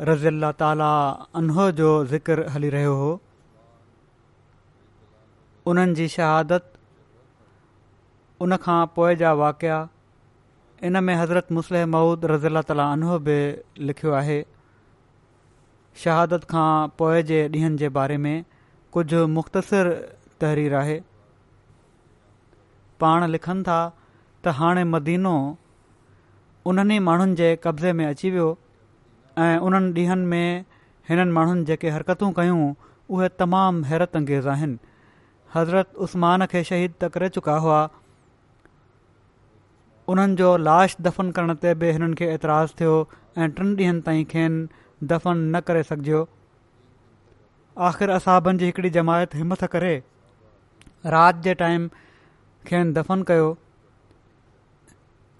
रज़ी अला ताला अनो जो ज़िकर हली रहियो हो उन्हनि जी शहादत उन खां पोइ जा वाक़िया इन में हज़रत मुसलह महुूद रज़ीला ताला अनो बि लिखियो आहे शहादत खां पोइ जे ॾींहनि जे बारे में कुझु मुख़्तसिर तहरीर आहे पाण लिखनि था त हाणे मदीनो उन्हनि माण्हुनि जे कब्ज़े में अची वियो ऐं उन्हनि ॾींहनि में हिननि माण्हुनि जेके हरकतूं कयूं उहे तमामु हैरत अंगेज़ आहिनि हज़रत उस्मान खे त करे चुका हुआ उन्हनि जो लाश दफ़न करण ते बि हिननि खे एतिराज़ु थियो ऐं टिनि ॾींहनि ताईं खेनि दफ़न न करे सघिजो आख़िर असाबनि जी हिकड़ी जमायत हिमत करे राति जे टाइम खेनि दफ़न कयो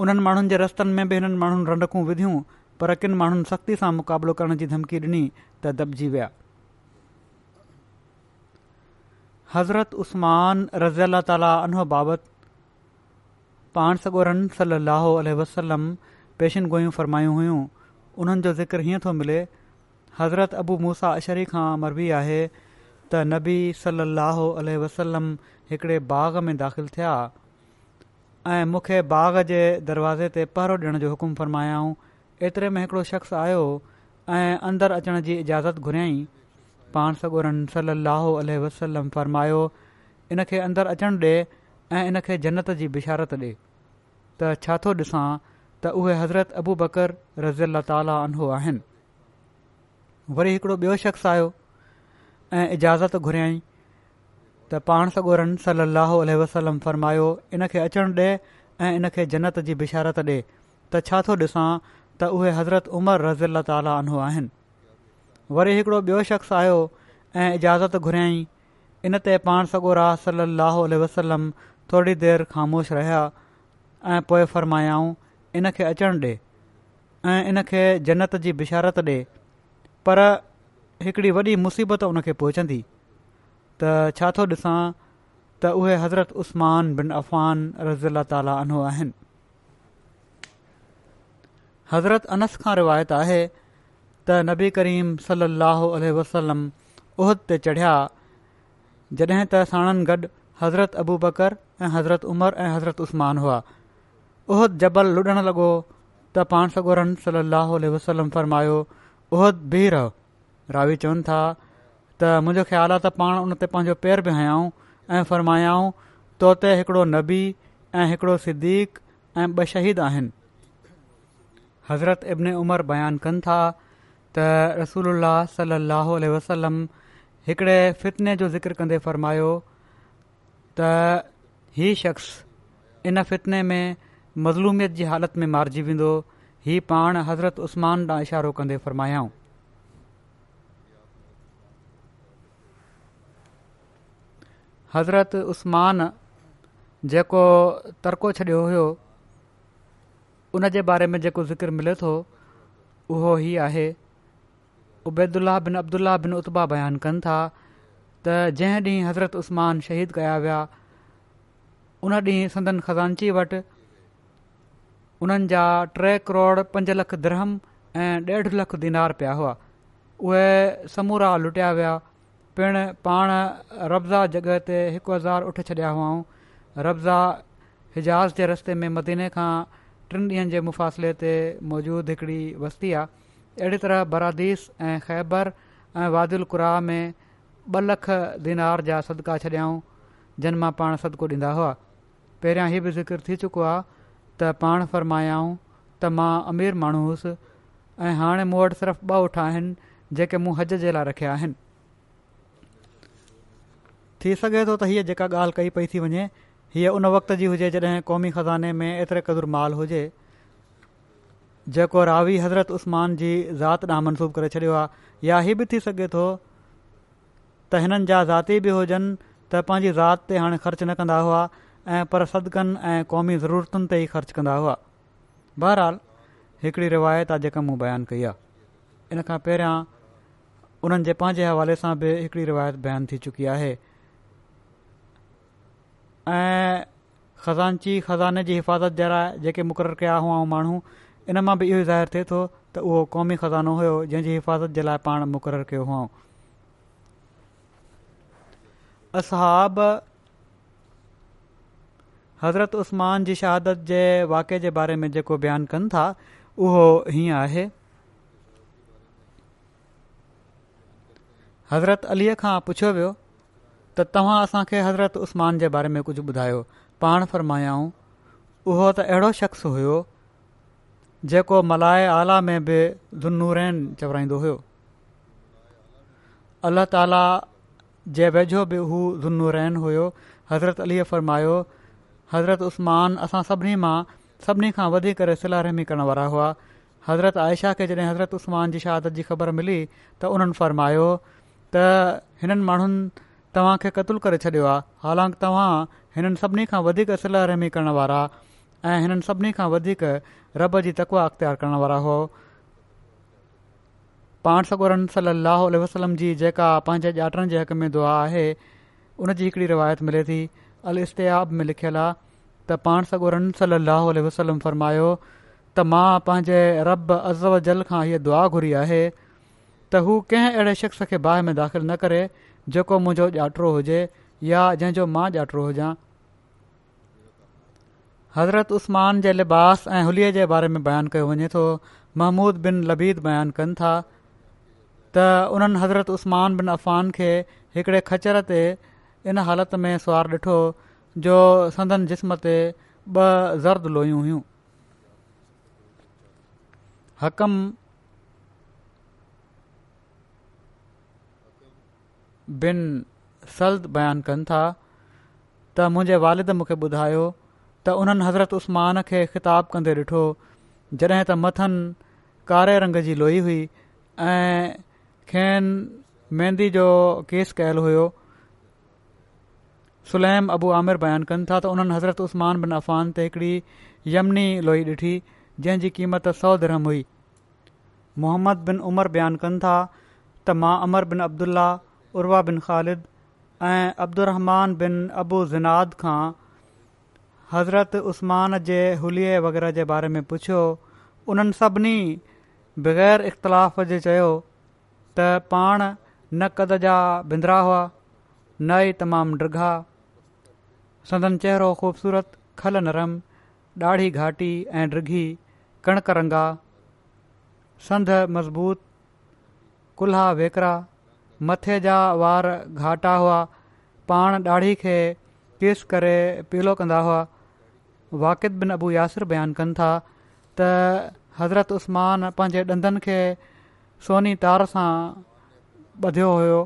उन्हनि माण्हुनि जे रस्तनि में बि हिननि माण्हुनि रंडकूं विधियूं पर किन माण्हुनि सख़्ती सां मुक़ाबिलो करण जी धमकी ॾिनी त दॿिजी विया हज़रत उस्मान रज़ल्ह तालह बाबति पाण सगोरन सल ाहो वसलम पेशन गोयूं फ़रमायूं हुयूं उन्हनि जो ज़िक्र हीअं थो मिले हज़रत अबू मूसा अशरी खां मरबी आहे त नबी सल ाहो वसलम हिकिड़े बाग में दाख़िल थिया ऐं मूंखे बाग़ जे दरवाज़े ते पहिरो ॾियण जो हुकुम फ़रमायाऊं एतिरे में हिकिड़ो शख़्स आयो ऐं अंदरु अचण जी इजाज़त घुरियई पाण सगोरन सल अलाहो वसलम वसलम इन खे अंदरु अचण ॾे ऐं इन खे जन्नत जी बिशारत ॾे त छा थो ॾिसां त उहे हज़रत अबू बकर रज़ी अला ताला अनहो आहिनि वरी हिकिड़ो ॿियो शख़्स आयो ऐं इजाज़त घुरियई त पाण सगोरन सल अलाहो अलह वसलम इन खे अचणु ॾे ऐं इन खे जन्नत जी बिशारत ॾे त छा थो ॾिसां त उहे हज़रत उमर रज़ी अला ताली अनो आहिनि वरी हिकिड़ो ॿियो शख़्स आयो ऐं इजाज़त घुरियई इन ते पाण सॻो रासी अलाहु वसलम थोरी देरि ख़ामोश रहिया ऐं पोए फरमायाऊं इन खे अचणु ॾिए ऐं खे जन्नत जी बिशारत ॾिए पर हिकड़ी वॾी मुसीबत उन खे पहुचंदी त छा थो ॾिसां त उहे हज़रत उस्मानफ़ान रज़ुल ताली अनो आहिनि हज़रत अनस खां रिवायत आहे त नबी करीम सलाहु उलह वसलम उहद ते चढ़िया जॾहिं त साणनि गॾु हज़रत अबू बकर ऐं हज़रत उमर ऐं हज़रत उस्मान हुआ उहद जबल लुॾण लॻो त पाण सगोरनि सलाहु वसलम फ़रमायो उहद बि रहो रावी चवनि था त मुंहिंजो ख़्यालु आहे त पाण उन ते पंहिंजो पेर बि हयाऊं ऐं फ़र्मायाऊं तोते हिकिड़ो नबी ऐं हिकिड़ो सिद्दीक़ ऐं ॿ शहीद आहिनि हज़रत इब्न उमर बयानु कनि था त रसूल अलाह सली अलसलम हिकिड़े फितने जो ज़िक्र कंदे फ़र्मायो त हीउ शख़्स इन फितने में मज़लूमियत जी हालति में मारिजी वेंदो हीउ पाण हज़रत उस्मान ॾांहुं इशारो कंदे फ़र्मायाऊं हज़रत उस्मान जेको तरको छॾियो हुयो उन जे बारे में जेको ज़िक्र मिले थो उहो ई आहे उबैदुल्ला बिन अब्दुल्ला बिन उतबा बयान कनि था त जंहिं ॾींहुं हज़रत उस्मान शहीद कया विया उन ॾींहुं संदन खज़ानची वटि उन्हनि जा टे करोड़ पंज लख द्रहम ऐं ॾेढ लख दीनार पिया हुआ उहे समूरा लुटिया विया पिण पाण रब्ज़ा जॻहि ते हिकु हज़ार उठ छॾिया हुआ रब्ज़ा हिजाज़ जे रस्ते में मदीने खां टिन ॾींहनि जे मुफ़ासिले ते मौजूदु हिकिड़ी वस्ती आहे अहिड़ी तरह बरादीस ऐं ख़ैबर ऐं वादिल कुरा में ॿ लख दीनार जा सदका छॾियाऊं जिन मां पाण सदको ॾींदा हुआ पहिरियां हीअ बि ज़िक्र थी चुको आहे त पाण फ़रमायाऊं त मां अमीर माण्हू हुउसि ऐं हाणे मूं वटि सिर्फ़ु ॿ उठा आहिनि जेके मूं हज जे लाइ रखिया आहिनि थी सघे थो त हीअ जेका ॻाल्हि कई पई थी वञे हीअ उन वक़्त जी हुजे जॾहिं क़ौमी खज़ाने में एतिरे क़दुरु माल हुजे जेको रावी हज़रत उस्मान जी ज़ात ॾांहुं मनसूब करे छॾियो आहे या हीअ बि थी सघे थो त हिननि जा ज़ाती बि हुजनि त पंहिंजी ज़ात ते हाणे ख़र्च न कंदा हुआ ऐं पर सदकनि ऐं क़ौमी ज़रूरतुनि ते ई ख़र्चु कंदा हुआ बहरहाल हिकिड़ी रिवायत आहे जेका मूं बयानु कई आहे इन खां पहिरियां उन्हनि जे पंहिंजे हवाले सां बि हिकिड़ी रिवायत बयानु थी चुकी आहे ऐं ख़ज़ानची ख़ज़ाने जी हिफ़ाज़त जे लाइ जेके मुक़ररु कया हुआ माण्हू इन मां बि इहो ज़ाहिर थिए थो त उहो क़ौमी ख़ज़ानो हुयो जंहिंजी हिफ़ाज़त जे लाइ पाण मुक़ररु कयो हुआ असहाब हज़रत उस्मान जी शहादत जे वाक़े जे बारे में जेको बयानु कनि था उहो हीअं आहे हज़रत अलीअ खां पुछियो वियो त तव्हां असांखे हज़रत उस्मान जे बारे में कुझु ॿुधायो पाण फ़र्मायाऊं उहो त अहिड़ो शख़्स हुयो जेको मलाए आला में बि ज़ुन्नू रैन चवराईंदो हुयो अल्लाह ताला जे वेझो बि हू ज़ुन्नू रैन हुयो हज़रत अलीअ फ़र्मायो हज़रत उस्मान असां सभिनी मां सभिनी खां वधीक सलारहमी करण वारा हुआ हज़रत आयशा खे जॾहिं हज़रत उस्मान जी शहादत जी ख़बर मिली त उन्हनि फ़र्मायो त हिननि माण्हुनि तव्हां खे क़तूल करे छॾियो आहे हालांकि तव्हां हिननि सभिनी खां वधीक सलाह रहमी करण वारा ऐं हिननि सभिनी खां वधीक रॿ जी तकवा अख़्तियार करण वारा हो पाण सगोरन सल अलाह वसलम जी जेका पंहिंजे ॼाटनि जे हक़ में दुआ आहे हुन जी हिकड़ी रिवायत मिले थी अलस्टियाब में लिखियलु आहे त पाण सॻोरन सल वसलम फरमायो त मां पंहिंजे रब अज़व जल खां हीअ दुआ घुरी आहे त हू कंहिं अहिड़े शख़्स खे बाहि में दाख़िल न करे जेको मुंहिंजो ॼाटरो हुजे या जंहिंजो मां ॼाटरो हुजां हज़रत उस्मान जे लिबास ऐं हुलीअ जे बारे में बयानु कयो वञे थो महमूद बिन लबीद बयानु कनि था त उन्हनि हज़रत उस्मान बिन अफ़ान खे हिकिड़े खचर ते इन हालति में सुवार ॾिठो जो संदन जिस्म ते ॿ ज़र्द लोयूं हुयूं हकम बिन सल्द बयानु कनि था त मुंहिंजे वारिद मूंखे ॿुधायो त उन्हनि हज़रत उस्मान खे ख़िताबु कंदे ॾिठो जॾहिं त मथनि कारे रंग जी लोई हुई ऐं खेन मेंदी जो केस कयलु हुओ सुलैम अबू आमिर आमिरन कनि था त उन्हनि हज़रत उस्मान बिन अफ़ान ते हिकिड़ी यमनी लोई ॾिठी जंहिं क़ीमत सौ धर्म हुई मोहम्मद बिन उमर बयानु कनि था त मां अमर बिन अब्दुल्ला उर्वा बिन ख़ालिद ऐं अब्दु रहमान बिन अबु ज़िन्नाद खां हज़रत उस्मान जे हुअ वग़ैरह जे बारे में पुछियो उन्हनि सभिनी बग़ैर इख़्तिलाफ़ जे चयो त पाण न कद जा बिंदरा हुआ न ई तमामु ॾिघा संदन चहिरहिरहिरहिरहिरो ख़ूबसूरत खल नरम ॾाढी घाटी ऐं ॾिघी कणक रंगा संद मज़बूत कुल्हा वेकरा मथे जा वार घाटा हुआ पाण ॾाढी खे केस करे पीलो कंदा हुआ वाकिद बिन अबू यासिर बयानु कनि था त हज़रत उस्मान पंहिंजे ॾंदनि खे सोनी तार सां ॿधियो हुयो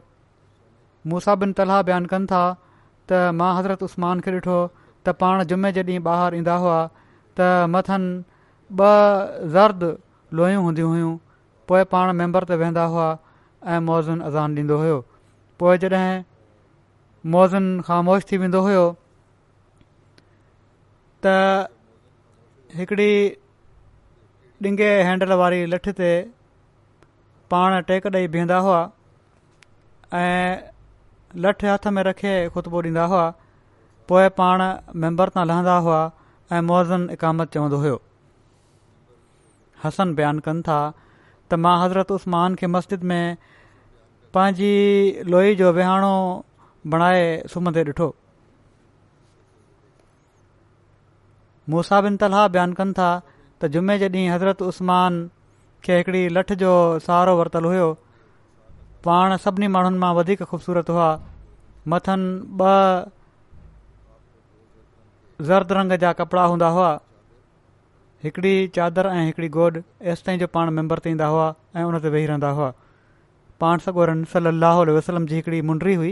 मूसा बिन तलाह बयानु कनि था त मां हज़रत उस्मान खे ॾिठो त पाण जुमे जे ॾींहुं ॿाहिरि ईंदा हुआ त मथनि ॿ ज़र्द लोयूं हूंदी हुयूं पोइ पाण मेंबर ते वेंदा हुआ ऐं मौज़ुनि अज़ान ॾींदो हुओ पोइ जॾहिं मौज़ुनि ख़ामोश थी वेंदो हुयो त हिकिड़ी ॾींह हैंडल वारी लठ ते पाण टेक ॾेई बीहंदा हुआ ऐं लठ हथ में रखे ख़ुतबो ॾींदा हुआ पोइ पाण मेंबर तां लहंदा हुआ ऐं मौज़न इकामत चवंदो हुयो हसन बयानु कनि था त मां हज़रत उस्मान खे मस्जिद में पंहिंजी लोई जो विहाणो बणाए सुम्हंदे ॾिठो मूसा बिन तलाह बयानु कनि था त जुमे जे ॾींहुं हज़रत उस्मान खे हिकिड़ी लठ जो सहारो वरितलु हुओ पाण सभिनी माण्हुनि मां वधीक ख़ूबसूरत हुआ मथनि ॿ ज़र्द रंग जा कपड़ा हूंदा हुआ हिकिड़ी चादर ऐं हिकिड़ी गोॾ एसिताईं जो पाण मेम्बर ते ईंदा हुआ ऐं हुन ते वेही रहंदा हुआ पाण सगोरन सली अलाह वसलम जी हिकिड़ी मुंडरी हुई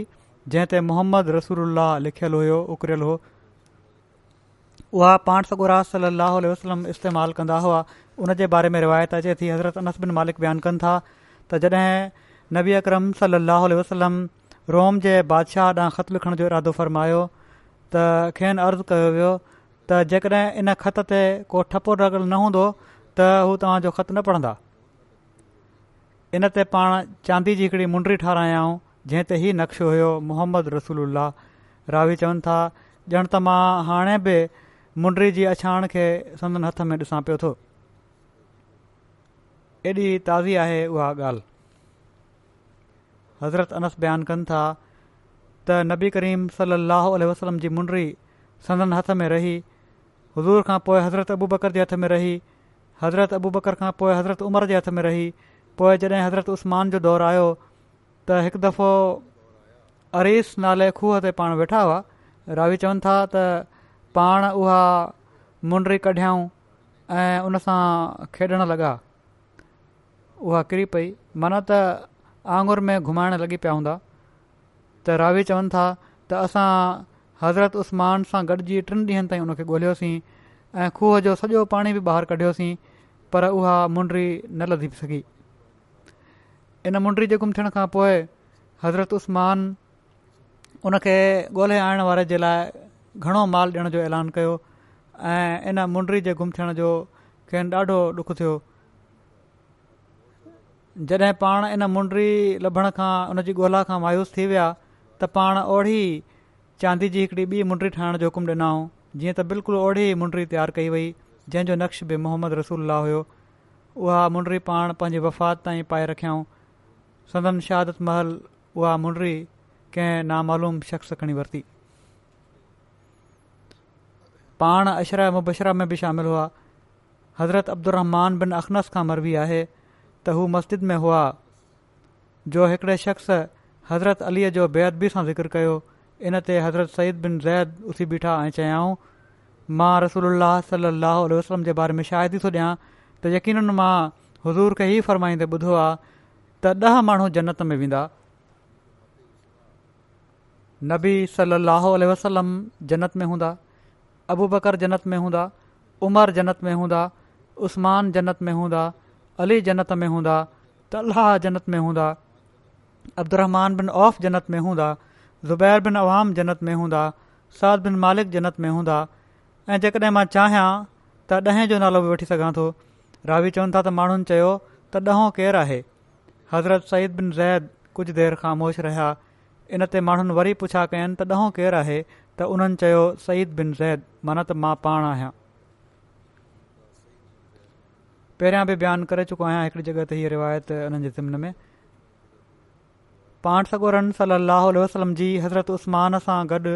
जंहिं ते मुहम्मद रसूल लिखियलु हुयो उखरियलु हो उहा पाण सगोरा सल अल वसलम इस्तेमालु कंदा हुआ उन जे बारे में रिवायत अचे थी हज़रत अनस बिन मालिक बयानु कनि था त जॾहिं नबी अकरम सलाहु उल वसलम रोम जे बादशाह ॾांहुं ख़त लिखण जो इरादो फ़रमायो त खेन अर्ज़ु कयो वियो त जेकॾहिं इन ख़त ते को ठपो रगल न हूंदो त हू तव्हांजो ख़तु न पढ़ंदा इन ते पाण चांदी जी हिकिड़ी मुंडी ठाराहियाऊं जंहिं ते हीउ नक्श हुयो मोहम्मद रसूल रावी चवनि था ॼण त मां हाणे बि मुंडी जी अछाण खे संदन हथ में ॾिसां पियो थो एॾी ताज़ी आहे उहा ॻाल्हि हज़रत अनस बयानु कनि था त नबी करीम सलाहु आल वसलम जी मुंडी संदन हथ में रही हज़ूर खां पोइ हज़रत अबू बकर जे हथ में रही हज़रत अबू बकर खां पोइ हज़रत उमर जे हथ में रही पोइ जॾहिं हज़रत उस्मान जो दौरु आयो त हिकु दफ़ो अरीस नाले खूह ते पाण वेठा हुआ रावी चवनि था त पाण उहा मुंडी कढियाऊं ऐं उन सां खेॾण लॻा उहा किरी पई माना त आंगुर में घुमाइण लॻी पिया हूंदा त रावी चवनि था त असां हज़रत उस्मान सां गॾिजी टिनि ॾींहनि ताईं उनखे ॻोल्हियोसीं ऐं खूह जो सॼो पाणी बि ॿाहिरि कढियोसीं पर उहा मुंडी न लधी सघी इन मुंडी जे गुम थियण खां पोइ हज़रत उस्मान उनखे ॻोल्हे आणण वारे जे लाइ घणो माल ॾियण जो ऐलान कयो ऐं इन मुंडी जे गुम थियण जो खेनि ॾाढो ॾुखु थियो जॾहिं पाण इन मुंडी लभण खां उनजी ॻोल्हा खां मायूस थी विया त पाण ओढ़ी चांदी जी हिकिड़ी ॿी मुंडी ठाहिण जो हुकुम ॾिनाऊं जीअं त बिल्कुलु ओढ़ी मुंडी तयारु कई वई जंहिंजो नक्श बि मोहम्मद रसूल हुयो उहा मुंडी पाण पंहिंजी वफ़ात ताईं पाए रखियऊं सदन शहादत महल उहा मुंडरी कंहिं नामालूम शख़्स खणी वरिती पाण अशरह मुबशरा में बि शामिल हुआ हज़रत अब्दुरमान बिन अख़नस खां मरबी आहे त हू मस्जिद में हुआ जो हिकिड़े शख़्स हज़रत अलीअ जो बेदबी सां ज़िक्र कयो इन ते हज़रत सईद बिन ज़ैद उथी बीठा ऐं चयाऊं मां रसोल्ला सलाहु आल वसलम जे बारे में शाहि थो ॾियां त यकीन मां हज़ूर खे ई फरमाईंदे ॿुधो आहे त ॾह माण्हू जन्नत में वेंदा नबी सली अलसलम जन्नत में हूंदा अबू बकर जन्नत में हूंदा उमर जन्नत में हूंदा उस्मान जनत में हूंदा अली जन्नत में हूंदा त जन्नत में हूंदा अब्दुरमान बिन औफ़ जन्नत में हूंदा ज़ुबैर बिन आवाम जनत में हूंदा साद बिन मालिक जन्नत में हूंदा ऐं जेकॾहिं मां चाहियां त ॾहें जो नालो बि वठी सघां थो रावी चवनि था त माण्हुनि चयो त ॾहों केरु आहे हज़रत सईद बिन ज़ैद कुझु देरि ख़ामोश रहिया इन ते माण्हुनि वरी पुछा कयनि त ॾहों केरु आहे त उन्हनि चयो सईद बिन ज़ैद माना त मां पाण आहियां पहिरियां बि बयानु करे चुको आहियां हिकड़ी जॻह ते हीअ रिवायतनि जे ज़िमन में पाण सगोरनि सल अल वसलम जी हज़रत उस्त्मान सां गॾु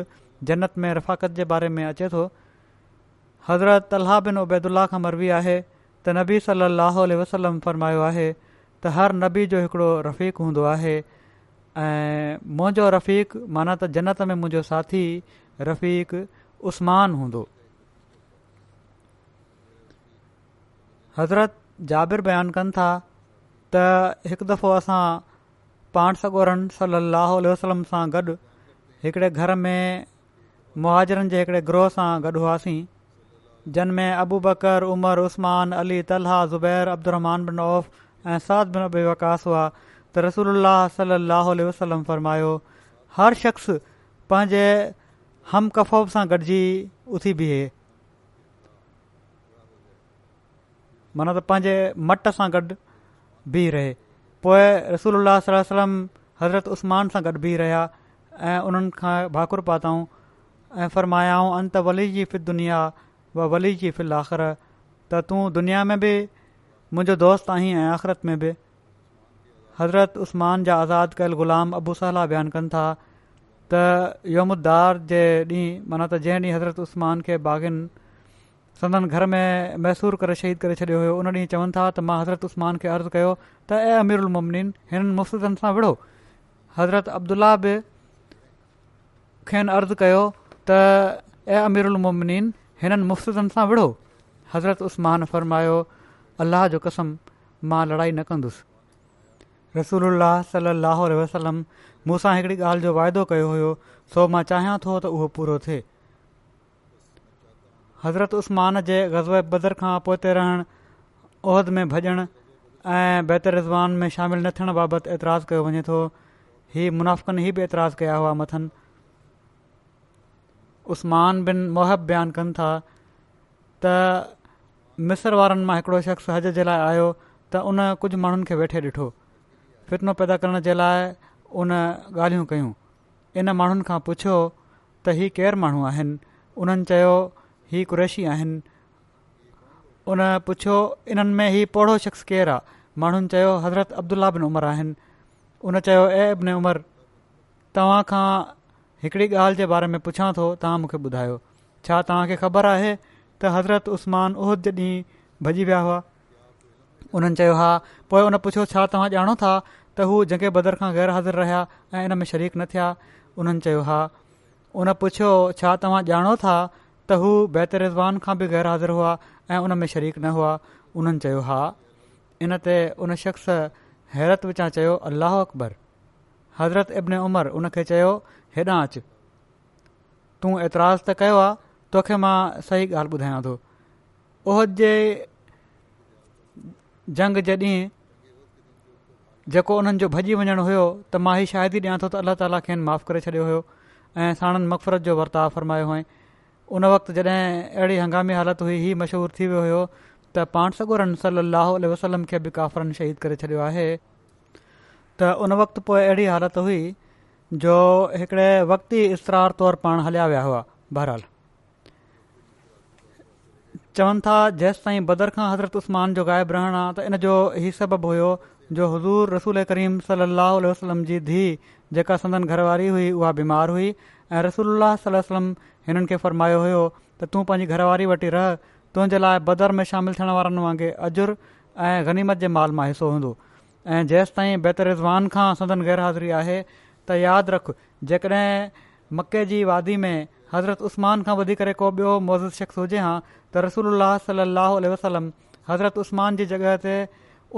जनत में रफ़ाक़त जे बारे में अचे थो हज़रत अलाह बिनैदल खां मरबी आहे त नबी सल वसलम फ़रमायो आहे त हर नबी जो हिकिड़ो रफ़ीक हूंदो आहे ऐं मुंहिंजो रफ़ी माना त जनत में मुंहिंजो साथी रफ़ी उस्मान हूंदो हज़रत जाबिर बयानु कनि था त हिकु दफ़ो असां पाण सॻोरनि सली लहल वसलम सां गॾु हिकिड़े घर में मुहाजरनि जे हिकिड़े ग्रोह सां गॾु हुआसीं जनमें अबूबकर उमर उसमान तलहा ज़ुबैर अब्दुरमान बिन ओफ़ ऐं साथ बिना बि विकास हुआ त रसूल सल लहल वसलम फ़रमायो हर शख़्स पंहिंजे हमकफोब सां गॾिजी उथी बीहे माना त पंहिंजे मट सां गॾु बीह रहे पोइ रसूल सलम हज़रत उस्मान सां गॾु बीह रहिया ऐं उन्हनि खां भाकुर पातऊं ऐं फ़रमायाऊं अंत वली जी फित दुनिया व वली जी फि आख़िर त तू दुनिया में बि मुंहिंजो दोस्त आहीं ऐं आख़िरत में बि हज़रत उस्मान जा आज़ादु कयल गुलाम अबू साला बयानु कनि था त योमुदार जे ॾींहुं माना त जंहिं ॾींहुं हज़रत उस्मान खे बाग़िन संदन घर में मैसूर करे शहीद करे छॾियो हुयो उन ॾींहुं चवनि था त मां हज़रत उस्मान खे अर्ज़ु कयो त ऐं अमीरुमुमनीन हिननि मुफ़्तज़नि सां विढ़ो हज़रत अब्दुल्ला बि खेनि अर्ज़ु कयो त ऐं अमिरमन हिननि मुफ़्तज़नि सां विढ़ो हज़रत उस्मान फ़र्मायो अलाह जो कसम मां लड़ाई न कंदुसि रसूल अलाह सलाहु वसलम मूसां हिकड़ी ॻाल्हि जो वाइदो कयो हुयो सो मां चाहियां थो त उहो पूरो थिए हज़रत उस्मान जे ग़ज़ब बदर खां पोइ ते रहण उहद में भॼणु ऐं बैत रिज़वान में शामिल न थियण बाबति एतिराज़ु कयो वञे थो हीउ मुनाफ़िकनि ही बि एतिराज़ु कया हुआ मथनि उस्मान बिन मोहब बयानु कनि था त मिसर वारनि मां हिकिड़ो शख़्स हज जे लाइ आयो त उन कुझु माण्हुनि खे वेठे ॾिठो फितनो पैदा करण जे लाइ उन ॻाल्हियूं कयूं इन माण्हुनि खां पुछियो त हीउ केरु माण्हू आहिनि उन्हनि चयो हीउ कुरेशी आहिनि उन पुछियो इन्हनि में हीउ पौढो शख़्स केरु आहे माण्हुनि चयो हज़रत अब्दुला बिन उमिरि आहिनि उन चयो ए बिन उमिरि तव्हां खां हिकिड़ी ॻाल्हि जे बारे में पुछां थो तव्हां मूंखे ॿुधायो छा तव्हांखे ख़बर आहे त हज़रत उहद जे ॾींहुं भॼी विया हुआ उन्हनि चयो आहे पोइ उन पुछियो छा तव्हां ॼाणो था त हू जंग बदर खां ग़ैर हाज़िर रहिया ऐं इन में शरीक न थिया उन्हनि चयो हा उन पुछियो छा तव्हां ॼाणो था त हू रिज़वान खां बि ग़ैर हाज़िर हुआ ऐं उन में शरीक न हुआ उन्हनि चयो हा इनते उन शख़्स हैरत विचां चयो अलाह अकबर हज़रत इब्न उमर उन खे चयो हेॾां अचु तूं त तोखे मां सही ॻाल्हि ॿुधायां थो ओहद जे जंग जॾहिं जेको उन्हनि जो भॼी वञण हुयो त मां ई शाइदी ॾियां थो त अल्ला ताला खे माफ़ु करे छॾियो हुयो ऐं साणनि मक़फ़रत जो वर्ताव फ़रमायो हुअईं उन वक़्तु जॾहिं अहिड़ी हंगामी हालति हुई इहो मशहूरु थी वियो हुयो त पाण सगुरन सली वसलम खे बि काफ़रन शहीद करे छॾियो आहे त उन वक़्तु पोइ अहिड़ी हालति हुई जो हिकिड़े वक़्ती इसरार तौरु पाण हलिया विया हुआ बहरहाल चवनि था जेसि ताईं बदर खां हज़रत उस्मान जो ग़ाइबु रहण आहे त इन जो ई सबबु हुयो जो हज़ूर रसूल करीम साह वसलम जी धीउ जेका संदन घरवारी हुई उहा बीमार हुई ऐं रसूल वलम हिननि खे फ़रमायो हुयो त तूं पंहिंजी घरवारी वटि रह तुंहिंजे लाइ बदर में शामिलु थियण वारनि वांगुरु अजुर ऐं गनीमत जे माल मां हिसो हूंदो ऐं जेसिताईं बेतर रिज़वान खां संदन ग़ैर हाज़िरी आहे त यादि रख जेकॾहिं मके जी वादी में हज़रत उस्मान खां वधी करे को ॿियो मोज़िज़ शख़्स हुजे हां त रसूल सलाहु वसलम हज़रत उस्मान जी जॻहि ते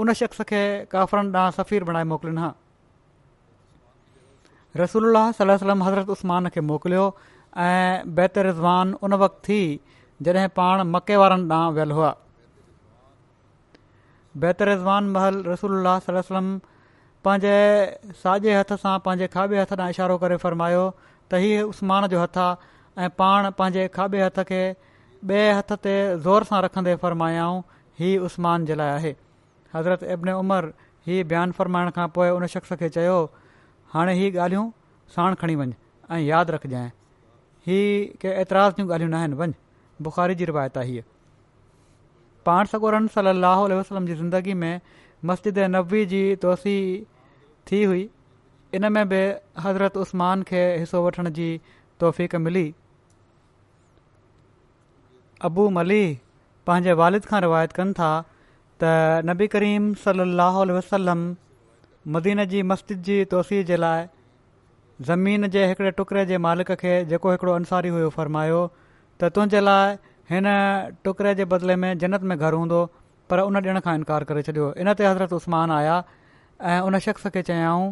उन शख़्स खे काफ़रनि ॾांहुं सफ़ीर बणाए मोकिलनि हा रसूल सलम हज़रत उसमान खे मोकिलियो ऐं रिज़वान उन वक़्तु थी जॾहिं पाण मके वारनि ॾांहुं वियल हुआ बैत रिज़वान महल रसूल सलम पंहिंजे साॼे हथ सां पंहिंजे खाॿे हथ ॾांहुं इशारो करे फ़र्मायो त इहे उस्मान जो हथु आहे ऐं पाण पंहिंजे खाॿे हथ खे ॿिए हथ ते ज़ोर सां रखंदे फ़र्मायाऊं हीअ उस्मान जे लाइ आहे हज़रत इब्न उमर हीअ बयानु फ़रमाइण खां पोइ उन शख़्स खे चयो हाणे हीअ ॻाल्हियूं साण खणी वञु ऐं यादि रखजांइ हीअ के एतिरा जूं ॻाल्हियूं न आहिनि वञु बुख़ारी जी रिवायत आहे हीअ पाण सगोरन सलाह वसलम जी ज़िंदगी में मस्जिद नब्वी जी तोसी थी हुई इन में बि हज़रत उस्मान खे हिसो वठण जी तौफ़ मिली अबू मली पंहिंजे वालिद खां रिवायत कनि था त नबी करीम सली वसलम मदीन जी मस्जिद जी तोसी जे लाइ ज़मीन जे हिकिड़े टुकड़े जे मालिक खे जेको हिकिड़ो अंसारी हुयो फरमायो त तुंहिंजे लाइ हिन टुकड़े जे बदिले में जन्नत में घर हूंदो पर उन ॾियण खां इनकार करे छॾियो इन ते हज़रत आया ऐं उन शख़्स खे चयाऊं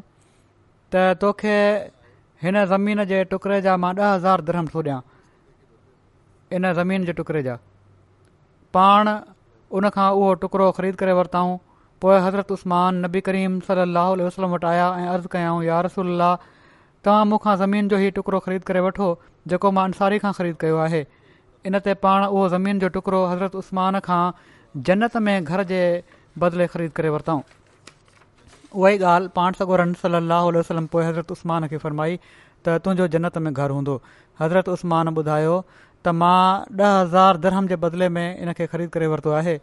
त तोखे हिन ज़मीन जे टुकड़े जा मां ॾह हज़ार धर्म्स ॾियां इन ज़मीन जे टुकड़े जा पाण उनखां उहो टुकड़ो ख़रीद करे वरितऊं पोइ हज़रत उस्मान नबी करीम सल अल वसलम वटि आया ऐं अर्ज़ु कयाऊं या रसूल तव्हां मूंखां ज़मीन जो ई टुकड़ो ख़रीद करे वठो जेको मां अंसारी खां ख़रीद कयो आहे इन ते पाण उहो ज़मीन जो टुकड़ो हज़रत उस्मान खां जन्नत में घर जे बदिले ख़रीद करे वरितऊं उहो ई ॻाल्हि पाण सॻो रन सलाहु वसलम पोइ उस्मान खे फ़रमाई त तुंहिंजो जन्नत में घरु हूंदो हज़रत उस्मान ॿुधायो त मां ॾह हज़ार दरहम जे बदिले में इन खे ख़रीद करे वरितो आहे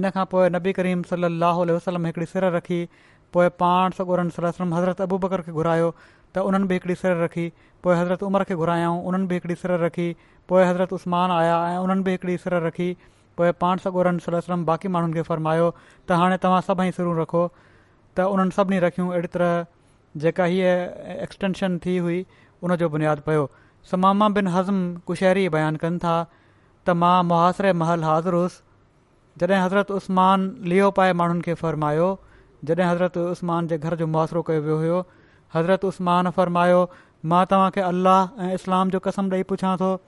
इन खां पोइ नबी करीम सली लाहु वसलम हिकिड़ी सिर रखी पोइ पाण सॻोरनि सलम हज़रत अबूबकर खे घुरायो त उन्हनि बि हिकिड़ी सिर रखी पोइ हज़रत उमिर खे घुरायूं उन्हनि बि हिकिड़ी सिर रखी पोइ हज़रत उस्मान आया ऐं उन्हनि बि हिकिड़ी सिर रखी पोइ पाण सॻोरनि सलम बाक़ी माण्हुनि खे फ़रमायो त हाणे तव्हां सभई सिरूं रखो त उन्हनि सभिनी रखियूं अहिड़ी तरह जेका हीअ एक्सटेंशन थी हुई उन जो बुनियादु पियो समामा बिन हज़म कुशहरी बयानु कनि था حضرت عثمان मुहारे महल हाज़िरुसि जॾहिं हज़रत उस्मान حضرت عثمان माण्हुनि گھر جو जॾहिं हज़रत उसमान जे घर जो मुआासिरो कयो वियो हुयो हज़रत اسلام फ़रमायो قسم तव्हांखे अलाह تو इस्लाम जो कसम ॾेई पुछां थो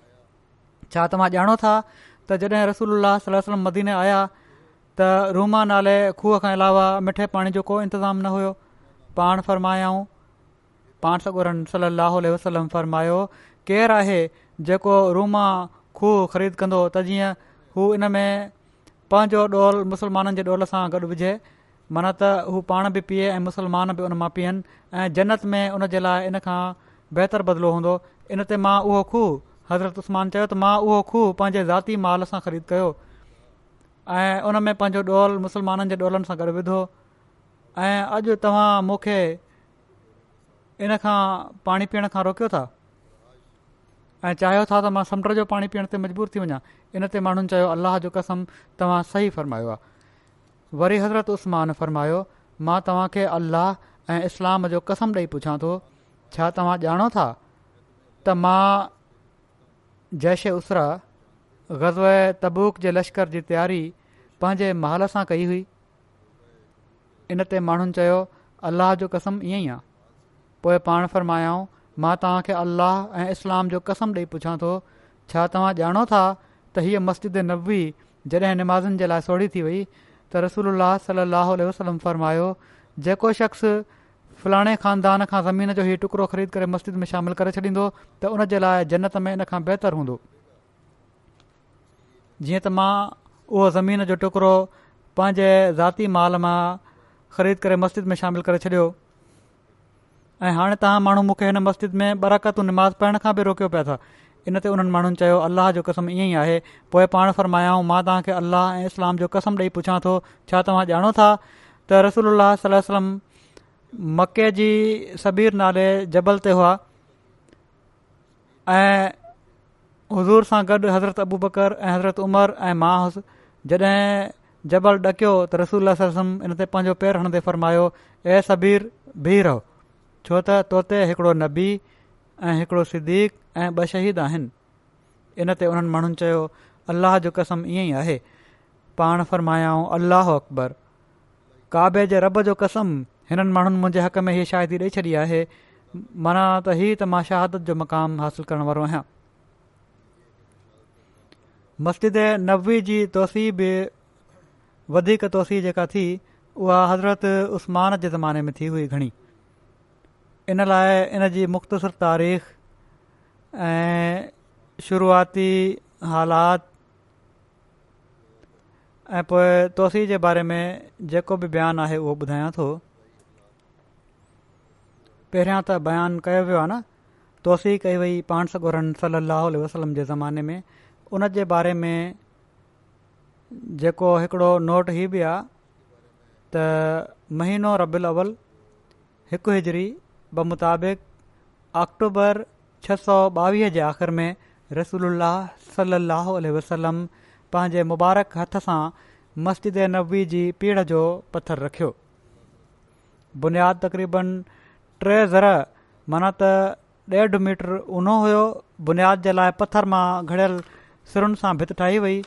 छा तव्हां ॼाणो था त जॾहिं रसूल सलाहु वलमीन आया त रूमा नाले खूह खां अलावा मिठे पाणी जो को इंतिज़ामु न हुयो पाण फ़र्मायाऊं पाण सॻुरनि सलाहु وسلم फ़र्मायो केरु आहे जेको रूमा खूह ख़रीद कंदो त जीअं हू इन में पंहिंजो ॾोल मुसलमाननि जे ॾोल सां गॾु विझे माना त हू पाण बि पीए ऐं मुसलमान बि उन मां पीअनि ऐं जन्नत में उन जे लाइ इन खां बहितरु बदिलो हूंदो इन ते मां उहो खूह हज़रत उस्मान चयो त मां उहो खूह पंहिंजे ज़ाती माल सां ख़रीद कयो ऐं उन में पंहिंजो ॾोल मुसलमाननि जे ॾोलनि सां गॾु विधो ऐं अॼु तव्हां मूंखे इन खां पाणी पीअण खां रोकियो था ऐं चाहियो था त मां समुंड जो पाणी पीअण ते मजबूर थी वञा इन ते माण्हुनि चयो अलाह जो कसम तव्हां सही फ़र्मायो आहे वरी हज़रत उस्मान न फ़र्मायो मां तव्हांखे अलाह ऐं इस्लाम जो कसम ॾेई पुछां थो छा तव्हां ॼाणो था त मां जैश उसरा ग़ज़ तबूक जे लश्कर जी तयारी पंहिंजे महल सां कई हुई इनते माण्हुनि चयो अलाह जो कसम ईअं ई आहे पोइ पाण फ़र्मायाऊं मां तव्हां खे अलाह ऐं इस्लाम जो कसम ॾेई पुछां थो छा तव्हां ॼाणो था त हीअ मस्जिद नबवी जॾहिं निमाज़नि जे लाइ सोढ़ी थी वई त रसूल सलाहु वसलम फ़रमायो जेको शख़्स फलाणे ख़ानदान खां ज़मीन जो हीउ टुकड़ो ख़रीद करे मस्जिद में शामिलु करे छॾींदो त उन जे लाइ जन्नत में इन खां बहितरु हूंदो जीअं त मां उहो ज़मीन जो टुकड़ो पंहिंजे ज़ाती माल मां ख़रीद करे मस्जिद में शामिलु करे छॾियो ऐं हाणे तव्हां माण्हू मूंखे हिन मस्जिद में बराकतु निमाज़ पाइण खां बि रोकियो पिया था इनते उन्हनि माण्हुनि चयो अलाह जो कसम ईअं ई आहे पोइ पाण फ़र्मायाऊं मां तव्हांखे अलाह ऐं इस्लाम जो कसम ॾेई पुछां थो छा तव्हां ॼाणो था त रसूल सलम मके जी सबीर नाले जबल ते हुआ ऐं हज़ूर सां गॾु हज़रत अबू बकर ऐं हज़रत उमर ऐं मास जॾहिं जबल ॾकियो त रसूलम इन ते पंहिंजो पेर हणंदे फ़र्मायो ए सबीर बीह रहो छो त तोते हिकिड़ो नबी ऐं हिकिड़ो सिदीक़ ऐं ॿ शहीद आहिनि इन ते उन्हनि माण्हुनि चयो अल्लाह जो कसम ईअं ई आहे पाण फ़र्मायाऊं अल्लाह अकबर काबे जे रब जो कसम हिननि माण्हुनि मुंहिंजे हक़ में हीअ शाइदी ॾेई छॾी आहे माना त ही त मां शहादत जो मक़ाम हासिलु करण वारो आहियां मस्जिद नबवी जी तोसी बि वधीक तुसी जेका थी उहा हज़रत उस्मान जे ज़माने में थी हुई घणी इन लाइ इन जी मुख़्तसि तारीख़ ऐं शुरूआती हालात ऐं पोइ तोसी जे बारे में जेको बि बयानु आहे उहो ॿुधायां थो पहिरियां त बयानु कयो वियो आहे न तोसी कई वई पाण सॻु सलाहु वसलम जे ज़माने में उन जे बारे में जेको हिकिड़ो नोट ई बि आहे त महीनो रबु अवल हिकु हिजरी ब मुताबिक़ूबर छह सौ آخر जे رسول में रसूल सलाहु वसलम وسلم मुबारक हथ सां मस्जिद مسجد जी पीढ़ जो पथरु रखियो बुनियादु तक़रीबनि टे ज़र मन त मीटर ऊनो हुयो बुनियाद जे लाइ पथर मां घड़ियल सुरुनि सां भित ठाही वई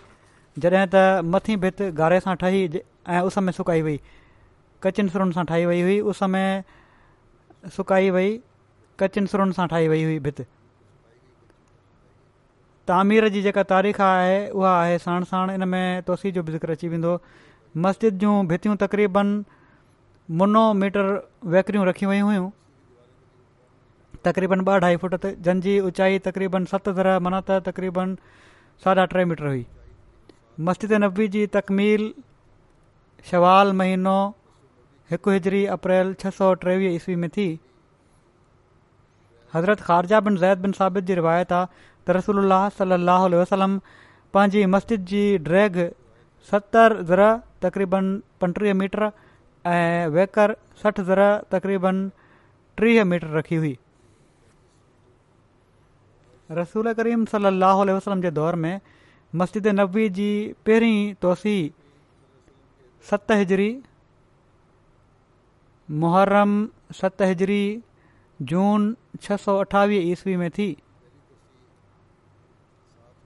जॾहिं त मथीं भित गारे सां ठही उस में सुकाई वई कचनि सुरुनि सां ठाही वई हुई उस सुकाई वई कचिन सुरनि सां ठाही वई हुई भित तामीर जी जेका तारीख़ आहे उहा आहे साण साणि इन में तोसी जो बि ज़िक्र अची वेंदो मस्जिद जूं भितियूं तक़रीबनि मुनो मीटर वेकरियूं रखी वियूं हुयूं तक़रीबन ॿ अढाई फुट जन जंजी ऊचाई तक़रीबन सत दर मना त तक़रीबन साढा टे मीटर हुई मस्जिद नबी जी तकमील शवाल महीनो हिकु हिजरी अप्रैल छह सौ टेवीह ईस्वी में थी हज़रत ख़ारजा बिन ज़ैद बिन साबित जी रिवायत आहे त रसूल अलाह सलाह उल्हलम पंहिंजी मस्जिद जी ड्रैग सतरि ज़र तक़रीबन पंटीह मीटर ऐं वेकर सठि ज़र तक़रीबन टीह मीटर रखी हुई रसूल करीम सल वसलम जे दौर में मस्जिद नबी जी पहिरीं तोसी सत हिजरी मुहर्रम हिजरी जून छह सौ अठावीह ईस्वी में थी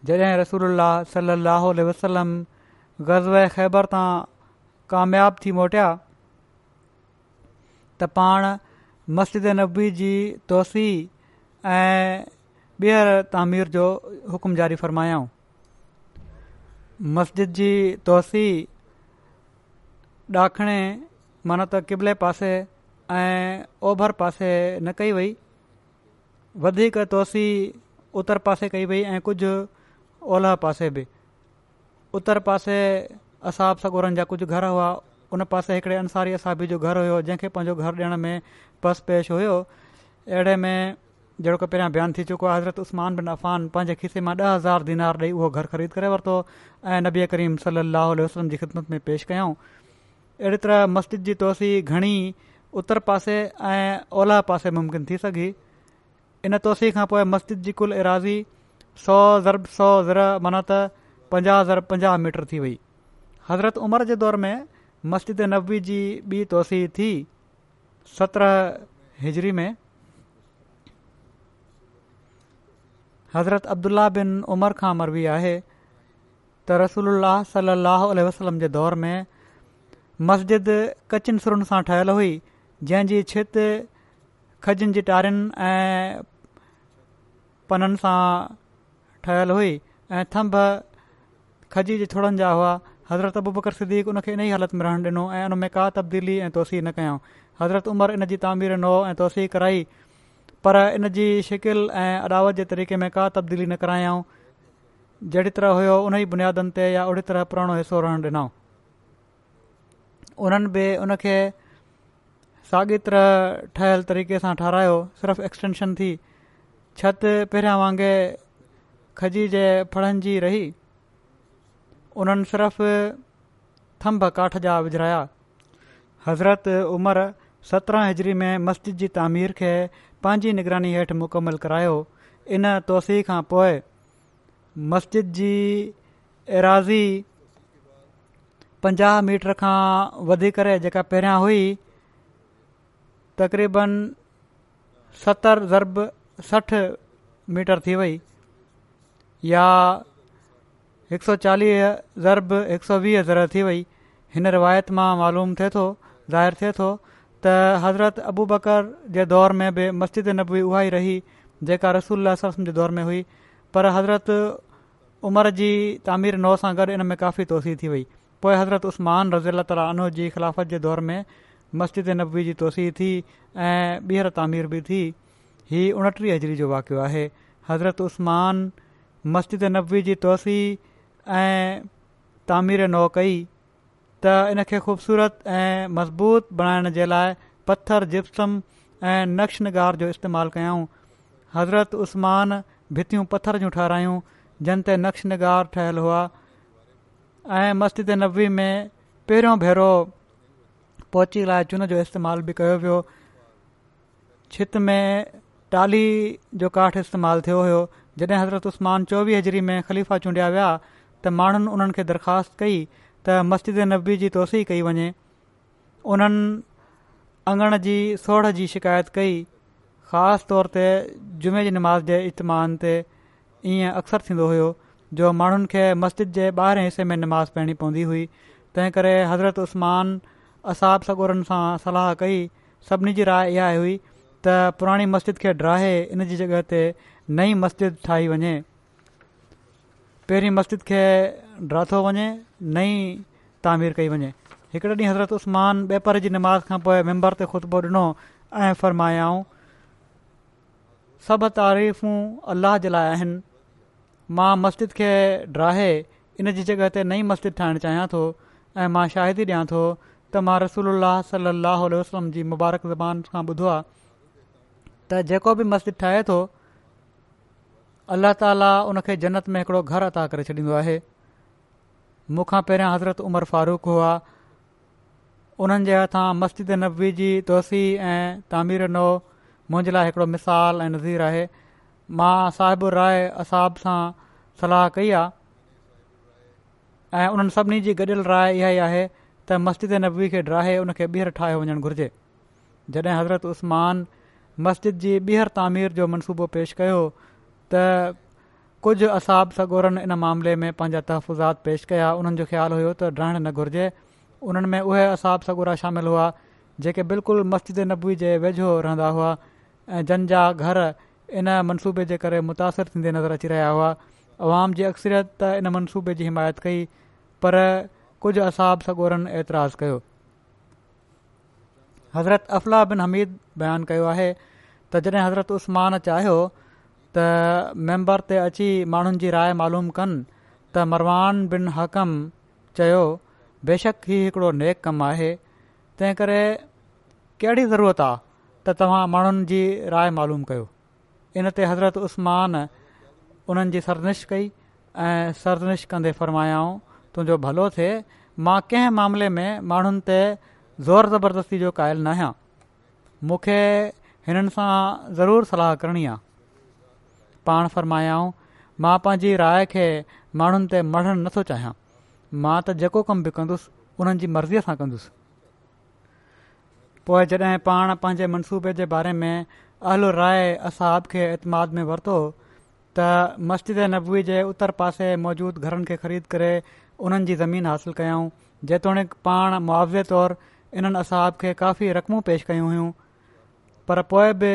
जॾहिं रसूल सली अलाह वसलम ग़ज़व ख़ैबर तां कामियाबु थी मोटिया त पाण मस्जिद नबी जी तसी ऐं ॿीहर तामीर जो हुकुम जारी फ़र्मायाऊं मस्जिद जी तसी ॾाखिणे माना त क़िबले पासे ऐं ओभर पासे न कई वई वधीक तसी उत्तर पासे कई वई ऐं कुझु ओलह पासे बि उत्तर पासे असाब सगोरनि जा कुझु घर हुआ उन पासे हिकिड़े अंसारी असाबी जो घरु हुयो जंहिंखे पंहिंजो घर ॾियण में पस पेश हुयो अहिड़े में जहिड़ो की पहिरियां बयानु थी चुको आहे हज़रत उस्तमान बिन अफ़ान पंहिंजे ख़िते मां ॾह हज़ार दिनार ॾेई उहो घरु ख़रीद करे वरितो ऐं नबीअ करीम सली वसलम जी ख़िदमत में पेश कयऊं अहिड़ी तरह मस्जिद जी तसी घणी उत्तर पासे ऐं ओलह पासे मुमकिन थी सघी इन तुसी खां पोइ मस्जिद जी कुलु ऐराज़ी सौ ज़रब सौ ज़र माना त पंजाह ज़रब पंजाह मीटर थी वई हज़रत उमर जे दौर में मस्जिद नबी जी ॿी तसी थी सत्रहं हिजरी में हज़रत अब्दुल्ला बिन उमर खां मरबी आहे त रसूल सलाहु वसलम जे दौर में मस्जिद कचिन सुरुनि सां ठहियलु हुई जंहिं छित खजनि जी टारियुनि ऐं पननि सां ठहियलु हुई ऐं थम्भ खजी जे छोड़नि जा हुआ हज़रत अबू बकर सदीक़ु उन खे इन ई हालति में रहणु ॾिनो ऐं उन में का तब्दीली ऐं तौसी न कयऊं हज़रत उमिरि इन जी तामीर न हो ऐं तौसी कराई पर इन जी शिकिल ऐं अदावत जे तरीक़े में का तब्दीली न करायऊं जहिड़ी तरह हुयो उन ई बुनियादनि ते या ओड़ी तरह पुराणो हिसो रहणु ॾिनऊं उन्हनि बि उनखे साॻित ठहियलु तरीक़े सां ठाहिरायो सिर्फ़ु एक्सटेंशन थी छत पहिरियां वांगुरु खजी जे फड़नि जी रही उन्हनि सिर्फ़ु थंभ काठ जा विझिया हज़रत उमरि सत्रहं हिजरी में मस्जिद जी तामीर खे पंहिंजी निगरानी हेठि मुकमलु करायो इन तोसी खां पोइ मस्जिद जी एराज़ी पंजाह मीटर खां वधीक जेका पहिरियां हुई तक़रीबन सतरि ज़र्ब सठि मीटर थी वई या हिकु सौ चालीह ज़रब हिकु सौ वीह हज़र थी वई हिन रिवायत मां मालूम थिए थो ज़ाहिरु थिए थो त हज़रत अबू बकर जे दौर में बि मस्जिद नबी उहा ई रही जेका रसूल जे दौर में हुई पर हज़रत उमिरि जी तामीर नओं सां गॾु इन में काफ़ी तोसी थी वई पोइ हज़रत उस्तमान रज़ीला तालानो जी ख़िलाफ़त जे दौर में मस्जिद नबी जी तसी थी ऐं ॿीहर तामीर बि थी हीअ उणटीह हज़री जो वाक़ियो आहे हज़रत उस्तमान मस्जिद नबवी जी तसी ऐं तामीर नौ कई त इनखे ख़ूबसूरत ऐं मज़बूत बणाइण जे लाइ पथरु जिपसम ऐं नक्श निगार जो इस्तेमालु कयऊं हज़रत उस्तमान भितियूं पत्थर जूं ठाहिरायूं जंहिं ते नक्श नगार ठहियलु हुआ ऐं मस्तीद नबी में पहिरियों भेरो पोची लाइ चुन जो इस्तेमालु बि कयो वियो छित में टाली जो काठ इस्तेमालु थियो हुयो जॾहिं हज़रत उस्मान चोवीह हजरी में खलीफ़ा चूंडिया विया त माण्हुनि उन्हनि खे दरख़्वास्त कई त मस्जिद नबी जी तोसी कई वञे उन्हनि अंगण जी सोढ़ जी शिकायत कई ख़ासि तौर ते जुमे जी नमाज़ जे इतमान ते ईअं अक्सर थींदो हुयो जो माण्हुनि खे मस्जिद जे ॿाहिरें हिसे में नमाज़ पढ़णी पवंदी हुई तंहिं करे हज़रत उस्मान असाब सगुरनि सां सलाह कई सभिनी जी राय इहा हुई त पुराणी मस्जिद खे ड्राहे इन जी जॻह ते नई मस्जिद ठाही वञे पहिरीं मस्जिद खे ड्राथो वञे नई तामीर कई वञे हिकिड़े ॾींहुं हज़रत उस्मान बेपर जी निमाज़ खां पोइ मैंबर ते ख़ुतबो ॾिनो ऐं फ़रमायाऊं सभु तारीफ़ूं अलाह जे लाइ आहिनि मां मस्जिद खे ड्राहे इन जी जॻह ते नई मस्जिद ठाहिणु चाहियां थो ऐं मां शाहिदी ॾियां थो त मां रसूल सलाहु वसलम जी मुबारक ज़बान खां ॿुधो आहे त जेको बि मस्जिद ठाहे थो अल्ला ताला उन खे जन्नत में हिकिड़ो घरु अता करे छॾींदो आहे मूंखां पहिरियां हज़रत उमर फारूक हुआ उन्हनि जे हथां मस्जिद नबवी जी तोसी ऐं तामीर नओ मुंहिंजे लाइ हिकिड़ो मिसाल ऐं नज़ीर आहे मां साहिबु राय असाब सां सलाह कई आहे ऐं उन्हनि सभिनी जी गॾियल राय इहा ई आहे त मस्जिद नबवी खे ड्राए उन खे ॿीहर ठाहे वञणु घुरिजे जॾहिं हज़रत उस्मान मस्जिद जी ॿीहर तामीर जो मनसूबो पेश कयो त कुझु असाब सगोरनि इन मामले में पंहिंजा तहफ़ुज़ात पेश कया उन्हनि जो ख़्यालु हुयो त रहणु न घुर्जे उन्हनि में उहे असाब सगोरा शामिल हुआ जेके बिल्कुलु मस्जिद नबवी जे वेझो रहंदा हुआ ऐं जंहिंजा घर इन मनसूबे जे करे मुतासिर थींदे नज़र अची रहिया हुआ अवाम जी अक्सरियत त इन मनसूबे जी हिमायत कई पर कुझु असाब सगोरनि एतिराज़ु कयो हज़रत अफ़लाह बिन हमीद बयानु कयो आहे त जॾहिं हज़रत उस्मान चाहियो त मेम्बर ते अची माण्हुनि जी राय मालूम कनि त मरवान बिन हकम चयो बेशक हीउ हिकिड़ो नेक कमु आहे तंहिं करे कहिड़ी ज़रूरत आहे त तव्हां माण्हुनि जी राय मालूम कयो इन ते हज़रत उस्मान उन्हनि जी कई ऐं सरनिश कंदे फ़र्मायाऊं तुंहिंजो भलो थिए मां कंहिं मामले में माण्हुनि ते ज़ोर ज़बरदस्ती जो क़ाइल न आहियां मूंखे हिननि सां ज़रूरु सलाह करणी आहे पाण फ़रमायाऊं मां पंहिंजी राय खे माण्हुनि ते मरणु नथो चाहियां मां त जेको कम बि कंदुसि उन्हनि जी मर्ज़ीअ सां कंदुसि पोइ जॾहिं पाण पंहिंजे मनसूबे जे बारे में अहल राय असहाब खे इतमाद में वरितो त मस्जिद नबवी जे उत्तर पासे मौजूदु घरनि खे ख़रीद करे उन्हनि जी ज़मीन हासिल कयऊं जेतोणीकि पाण मुआवज़े तौरु इन्हनि असहाब खे काफ़ी रक़मूं पेश कयूं हुयूं पर पोइ बि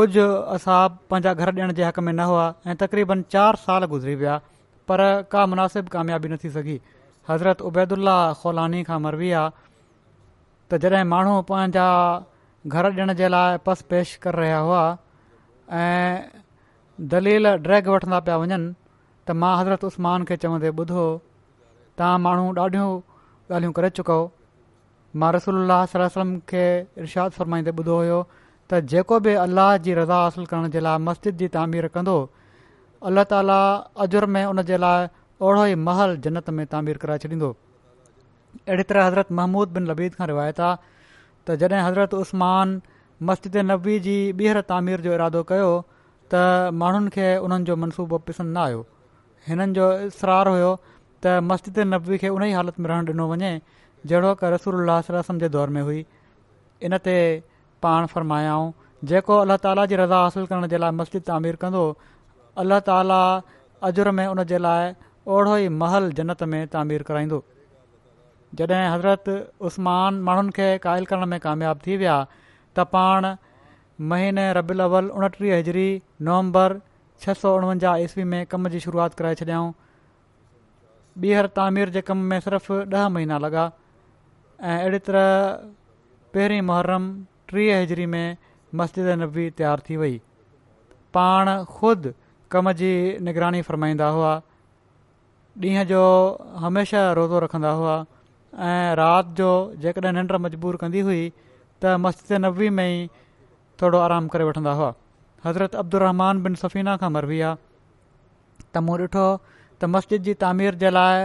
कुझु असहाब पंहिंजा घर ॾियण जे हक़ में न हुआ ऐं तक़रीबन चारि साल गुज़री विया पर का मुनासिब कामयाबी न थी सघी हज़रत उबैदुल्ला खोलानी खां मरवी आहे त जॾहिं माण्हू पंहिंजा ઘર દેણ જલા પસ پیش કર રહયા હો આ દલીલ ડ્રેગ વઠના પયા વન ત મા Hazrat Usman કે ચવદે બધો તા માણો ડાઢ્યો ગાલ્યો કર ચુકો મા રસુલુલ્લાહ સલસલમ કે इरશાદ ફરમાઈતે બધો હોયો ત જેકો ભી અલ્લાહ જી રઝા حاصل કરન જલા મસ્જિદ જી तामીર કરંદો અલ્લાહ તઆલા અજર મે ઉન જલા ઓઢોય મહેલ જન્નત મે तामીર કરા ચડીંદો એ રીતે Hazrat Mahmud bin Labeed કા રવાયત આ त जॾहिं हज़रत उस्मान मस्जिद नबी जी ॿीहर तामीर जो इरादो कयो त माण्हुनि खे उन्हनि जो मनसूबो पसंदि न आयो हिननि जो इसरार हुयो त मस्जिद नबी खे उन ई हालति में रहणु ॾिनो वञे जहिड़ो की रसूल रसम जे दौर में हुई इन ते पाण फ़रमायाऊं जेको अल्लाह ताला जी रज़ा हासिलु करण जे लाइ मस्जिद तामीर कंदो अलाह ताली अजुर में उन जे लाइ ओड़ो ई महल जन्नत में तामीर कराईंदो जॾहिं हज़रत उस्मान माण्हुनि खे क़ाइल करण में कामयाबु थी विया त पाण महीने रबियल अवल उणटीह हज़री नवंबर छह सौ उणवंजाहु ईस्वी में कम जी शुरूआति कराए छॾियाऊं ॿीहर तामीर जे कम में सिर्फ़ु ॾह महीना लॻा ऐं अहिड़ी तरह पहिरीं मुहर्रम टीह हज़री में मस्जिद नबी तयारु थी वई पाण ख़ुदि कम जी निगरानी फ़रमाईंदा हुआ ॾींहं जो हमेशह रोज़ो रखंदा हुआ ऐं राति जो जेकॾहिं निंड मजबूर कंदी हुई त मस्जिद नबवी में ई थोरो आराम करे वठंदा हुआ हज़रत अब्दुल बिन सफ़ीना खां मरबी आहे त मूं ॾिठो त मस्जिद जी तामीर जे लाइ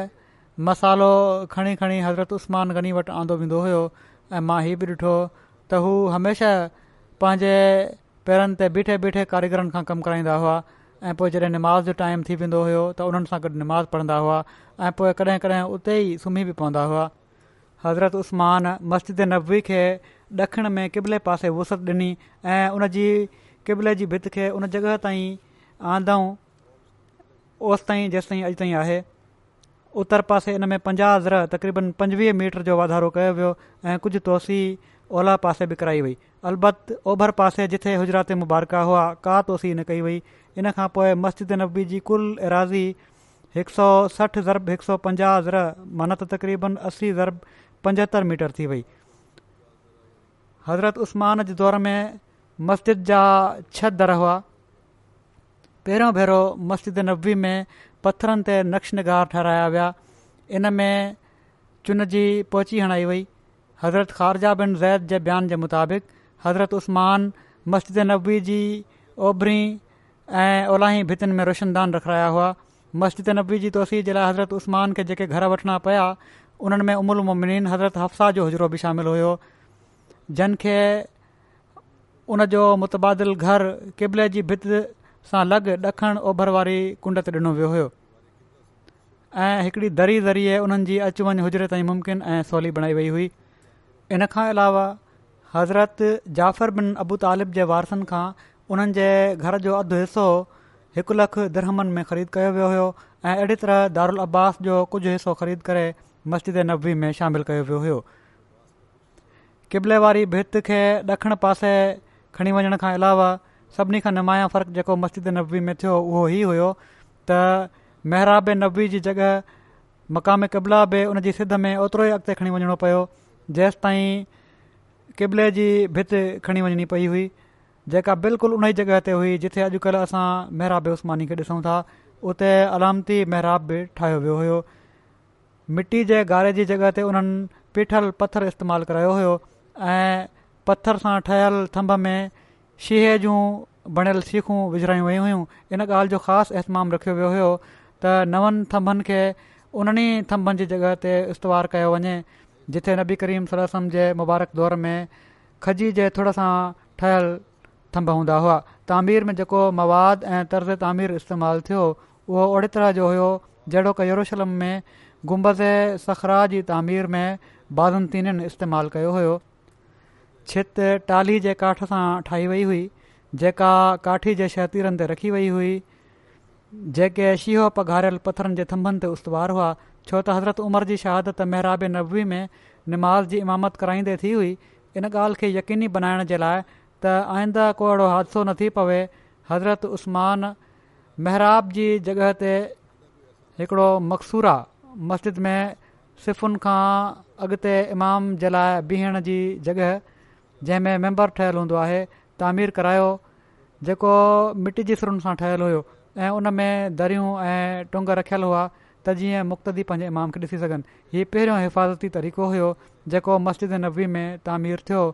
मसालो खणी खणी हज़रत उस्मान गनी वटि आंदो वेंदो हुयो ऐं मां हीउ बि ॾिठो त हू हमेशह पंहिंजे पेरनि ते बीठे बीठे कारीगरनि खां कमु कराईंदा हुआ ऐं पोइ जॾहिं निमाज़ जो टाइम थी वेंदो हुयो त उन्हनि सां गॾु निमाज़ पढ़ंदा हुआ ऐं पोइ कॾहिं कॾहिं उते ई सुम्ही बि पवंदा हुआ हज़रत उस्मान मस्जिद नबी खे ॾखिण में क़बले पासे वुसत ॾिनी ऐं उन जी क़िबले जी भित खे उन जॻह ताईं आंदऊं ओसि ताईं जेसिताईं अॼु ताईं आहे उत्तर पासे इन में पंजाहु हज़र तक़रीबन पंजुवीह मीटर जो वाधारो कयो वियो ऐं कुझु तौसी ओला पासे बि कराई वई अलबत ओभर पासे जिथे हुजराती मुबारका हुआ का तौसी न कई वई इन खां पोइ मस्जिद नबी जी कुलु ऐराज़ी हिकु सौ सठि ज़रबु हिकु सौ पंजाहु माना त तक़रीबन असी पंजहतरि मीटर थी वई हज़रत عثمان जे दौर में मस्जिद जा छह दर हुआ पहिरियों भेरो मस्जिद नबी में पथरनि ते नक्श नगार ठहिराया विया इन में चुन जी पोची हणाई वई हज़रत ख़ारजा बिन ज़ैद जे बयान जे मुताबिक़ हज़रत उस्तमान मस्जिद नबी जी ओभिरी ऐं ओलाही भितियुनि में रोशनदान रखाया हुआ मस्जिदु नबी जी तुसी जे लाइ हज़रत उस्तमान खे जेके घर वठिणा पिया उन्हनि में उमुल मुमिन हज़रत हफ्साह जो हुज़िरो बि शामिल हुयो जन खे उन जो मुतबादिल घरु क़िबले जी भित सां लॻ ॾखणु ओभर वारी कुंडत ॾिनो वियो हो ऐं हिकड़ी दरी ज़रिए उन्हनि जी अचु वञु हुजरे ताईं मुमकिन ऐं सवली बणाई वई हुई इन खां अलावा हज़रत जाफ़र बिन अबू तालिब जे वारसनि खां उन्हनि जे घर जो अधु हिसो हिकु लखु दरहमनि में ख़रीद कयो वियो हो ऐं अहिड़ी तरह अब्बास जो कुझु हिसो ख़रीद करे मस्जिद नबवी में शामिल कयो वियो हुयो क़बले वारी भिति खे ॾखिण पासे खणी वञण खां अलावा सभिनी खां नुमाया फ़र्क़ु जेको मस्जिद नबवी में थियो उहो ई हुयो त महराब नबवी जी जॻह मक़ाम क़िबला बि उन जी सिद में ओतिरो ई अॻिते खणी वञणो पियो जेसि ताईं क़बले जी भित खणी वञणी पई हुई जेका बिल्कुलु उन ई जॻह ते हुई जिथे अॼुकल्ह असां महराब उस्मानी खे ॾिसूं था उते अलामती महराब बि ठाहियो वियो हुयो मिटी जे गारे जी जॻह ते उन्हनि पीठल पथर इस्तेमालु कयो हुयो ऐं पथर सां ठहियलु थम्भ में शीहें जूं बणियलु शीखूं विझिरायूं वयूं हुयूं इन ॻाल्हि जो ख़ासि अहतमाम रखियो वियो हुयो त नवनि थम्भनि खे उन्हनि थम्बनि जी जॻह ते इस्तेमालु कयो वञे जिथे नबी करीम सलाह जे मुबारक दौर में खजी जे थुड़ सां ठहियलु थम्ब हूंदा हुआ तामीर में जेको मवाद ऐं तर्ज़ तामीर इस्तेमालु थियो उहो ओड़े तरह जो हुयो जहिड़ो की यरूशलम में गुंबद सखरा जी तामीर में बादनतीन इस्तेमालु कयो हुयो छित टाली जे काठ सां ठाही वई हुई जेका काठी जे शहतीरनि ते रखी वई हुई जेके शीहो पघारियल पथरनि जे थम्भनि ते उस्तवार हुआ छो त हज़रत उमिरि जी शहादताब नबी में निमाज़ जी इमामत कराईंदे थी हुई इन ॻाल्हि खे यकीनी बनाइण जे लाइ त आईंदा को अहिड़ो हादिसो न थी पवे हज़रत उस्मान महराब जी जॻह ते हिकिड़ो मक़सूर मस्जिद में सिफ़ुनि खां अॻिते इमाम जे लाइ बीहण जी जॻह जंहिं में मैंबर ठहियलु हूंदो आहे तामीर करायो जेको मिटी जे सुरुनि सां ठहियलु हुयो ऐं उन में दरियूं ऐं टुंग रखियलु हुआ त जीअं मुक़्तदी पंहिंजे इमाम खे ॾिसी सघनि हीअ पहिरियों हिफ़ाज़ती तरीक़ो हुयो जेको मस्जिद नबी में तामीरु थियो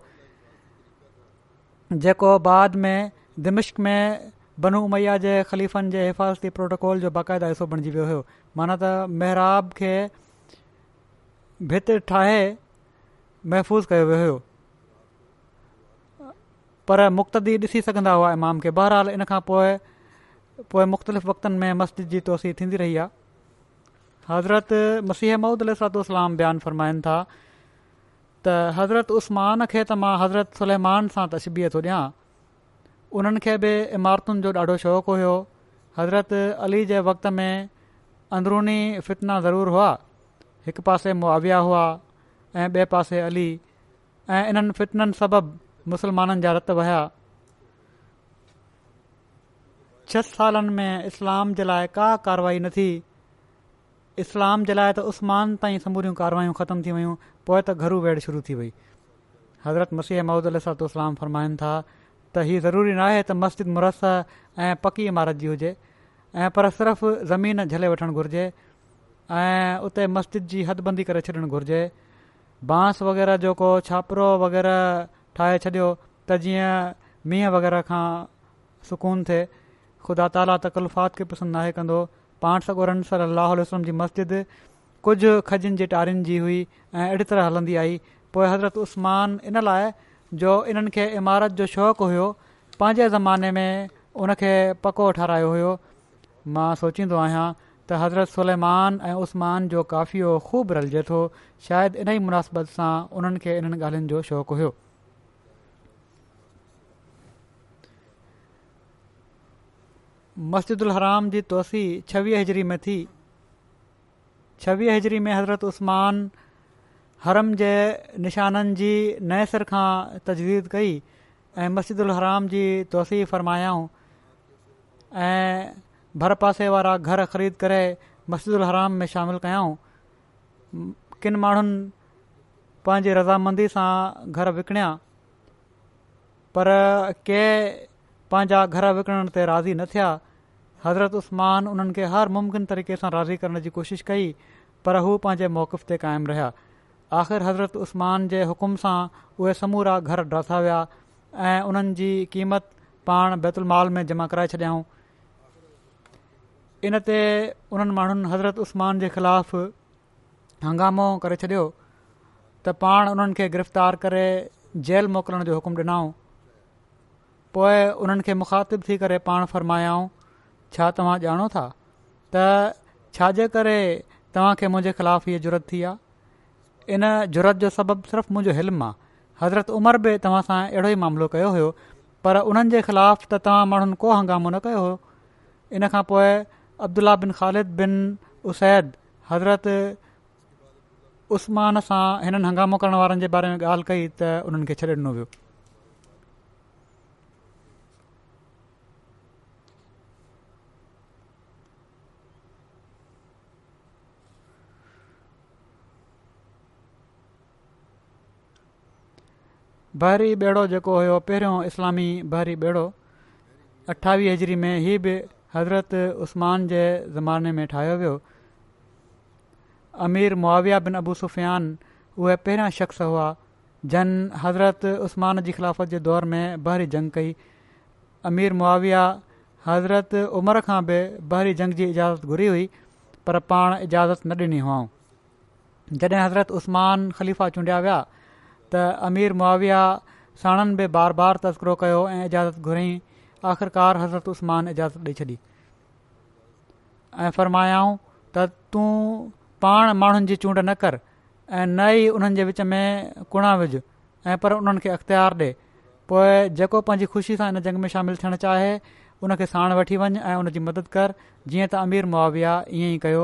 जेको बाद में दिमिश्क में बनू उमैया जे ख़लीफ़नि जे हिफ़ाज़ती प्रोटोकॉल जो बाक़ाइदा हिसो बणिजी वियो हुयो माना त महिराब खे भित ठाहे महफ़ूज़ कयो वियो हुयो पर मुक्तदी ॾिसी सघंदा हुआ इमाम खे बहरहाल इन खां पोइ पोइ मुख़्तलिफ़ वक़्तनि में मस्जिद जी तोसी थींदी रही आहे हज़रत मसीह महूद मूदुसरातलाम बयानु फ़रमाइनि था त हज़रत उस्मान खे त मां हज़रत सलमान सां तशबीअ थो ॾियां उन्हनि खे बि इमारतुनि जो ॾाढो शौक़ु हुओ हज़रत अली जे वक़्त में अंदरुनी फितना ज़रूरु हुआ हिकु पासे मुआविया हुआ ऐं ॿिए पासे अली ऐं इन्हनि फ़ितननि सबबु मुस्लमाननि जा रतु विया छह सालनि में इस्लाम जे लाइ का कारवाई न थी इस्लाम जे लाइ त उसमान ताईं समूरियूं कारवायूं ख़तमु थी वियूं पोइ त घरु वेड़ शुरू थी वई हज़रत मसीह महमद अलाम फरमाइनि था त इहा ज़रूरी नाहे त मस्जिद मुरस ऐं पकी इमारत जी हुजे ऐं पर सिर्फ़ु ज़मीन झले वठणु घुरिजे ऐं उते मस्जिद जी हदबंदी करे छॾणु घुरिजे बांस वग़ैरह जेको छापरो वग़ैरह ठाहे छॾियो त जीअं मींहं वग़ैरह खां सुकून थिए ख़ुदा ताला तकलफ़ात खे पसंदि नाहे कंदो पाण सगोरन सली अलाह वसलम जी मस्जिद कुझु खजनि जे टारियुनि जी हुई ऐं अहिड़ी तरह हलंदी आई पोइ हज़रत उस्मान इन लाइ जो इन्हनि खे इमारत जो शौक़ु हुयो पंहिंजे ज़माने में उनखे पको ठाहिरायो हुयो मां सोचींदो आहियां त हज़रत सुलमान ऐं उसमान जो काफ़िओ ख़ूबु रलिजे थो शायदि इन्ही मुनासिबत सां उन्हनि खे इन्हनि ॻाल्हियुनि जो शौक़ु हुयो मस्जिदुलहराम जी तुसी छवीह हज़री में थी छवीह हज़री में हज़रत उसमान हरम जे निशाननि जी नए सिर खां तजदीद कई ऐं उल हराम जी तव्हीं फ़रमायाऊं ऐं भर पासे वारा घर ख़रीद करे उल हराम में शामिलु कयाऊं किन माण्हुनि पंहिंजी रज़ामंदी सां घर विकिणिया पर कंहिं पंहिंजा घर विकिणण ते राज़ी न थिया हज़रत उस्मान खे हर मुमकिन तरीक़े सां राज़ी करण जी कोशिशि कई पर हू पंहिंजे मौक़फ़ ते क़ाइमु रहिया आख़िर हज़रत उस्मान जे हुकुम सां उहे समूरा घर डसा विया ऐं उन्हनि जी क़ीमत पाण में जमा कराए छॾियाऊं इनते उन्हनि माण्हुनि हज़रत उस्मान जे ख़िलाफ़ हंगामो करे छॾियो त पाण उन्हनि खे गिरफ़्तार करे जेल मोकिलण जो हुकुम ॾिनाऊं पोइ उन्हनि खे थी करे पाण फ़र्मायाऊं छा तव्हां ॼाणो था त छाजे करे तव्हां मुंहिंजे ख़िलाफ़ु इहा ज़रूरत थी आहे इन जुरत जो सबबु सिर्फ़ु मुंहिंजो इल्मु आहे हज़रत उमर बि तव्हां सां अहिड़ो ई मामिलो कयो हुयो पर उन्हनि जे ख़िलाफ़ु त तव्हां माण्हुनि को हंगामो न कयो हो इन खां पोइ अब्दुला बिन ख़ालिद बिन उसैद हज़रत उस्मान सां हिननि हंगामो करण वारनि जे बारे में ॻाल्हि कई त उन्हनि खे छॾे ॾिनो वियो बहरी ॿेड़ो जेको हुयो पहिरियों इस्लामी बहरी ॿेड़ो अठावीह हज़री में ही बि हज़रत उस्मान जे ज़माने में ठाहियो वियो अमीर मुआविया बिन अबू सुफ़ियान उहे पहिरियां शख़्स हुआ जन हज़रत उस्मान जी ख़िलाफ़त जे दौर में बहरी जंग कई अमीर मुआविया हज़रत उमिरि खां बि बहरी जंग जी इजाज़त घुरी हुई पर पाण इजाज़त न ॾिनी हुआ जॾहिं हज़रत उस्मान ख़लीफ़ा चूंडिया विया त अमीर मुआविया साणनि बि बार बार तस्करो कयो ऐं इजाज़त घुराईं आख़िरकार हज़रत उस्मान इजाज़त ॾेई छॾी ऐं फ़रमायाऊं त तूं पाण माण्हुनि जी चूंड न कर ऐं न ई उन्हनि जे विच में कुणा विझ ऐं पर उन्हनि खे अख़्तियार ॾे पोइ जेको पंहिंजी ख़ुशी सां इन जंग में शामिलु थियणु चाहे उन खे साण वठी वञु ऐं उन जी मदद कर जीअं त अमीर मुआविया ईअं ई कयो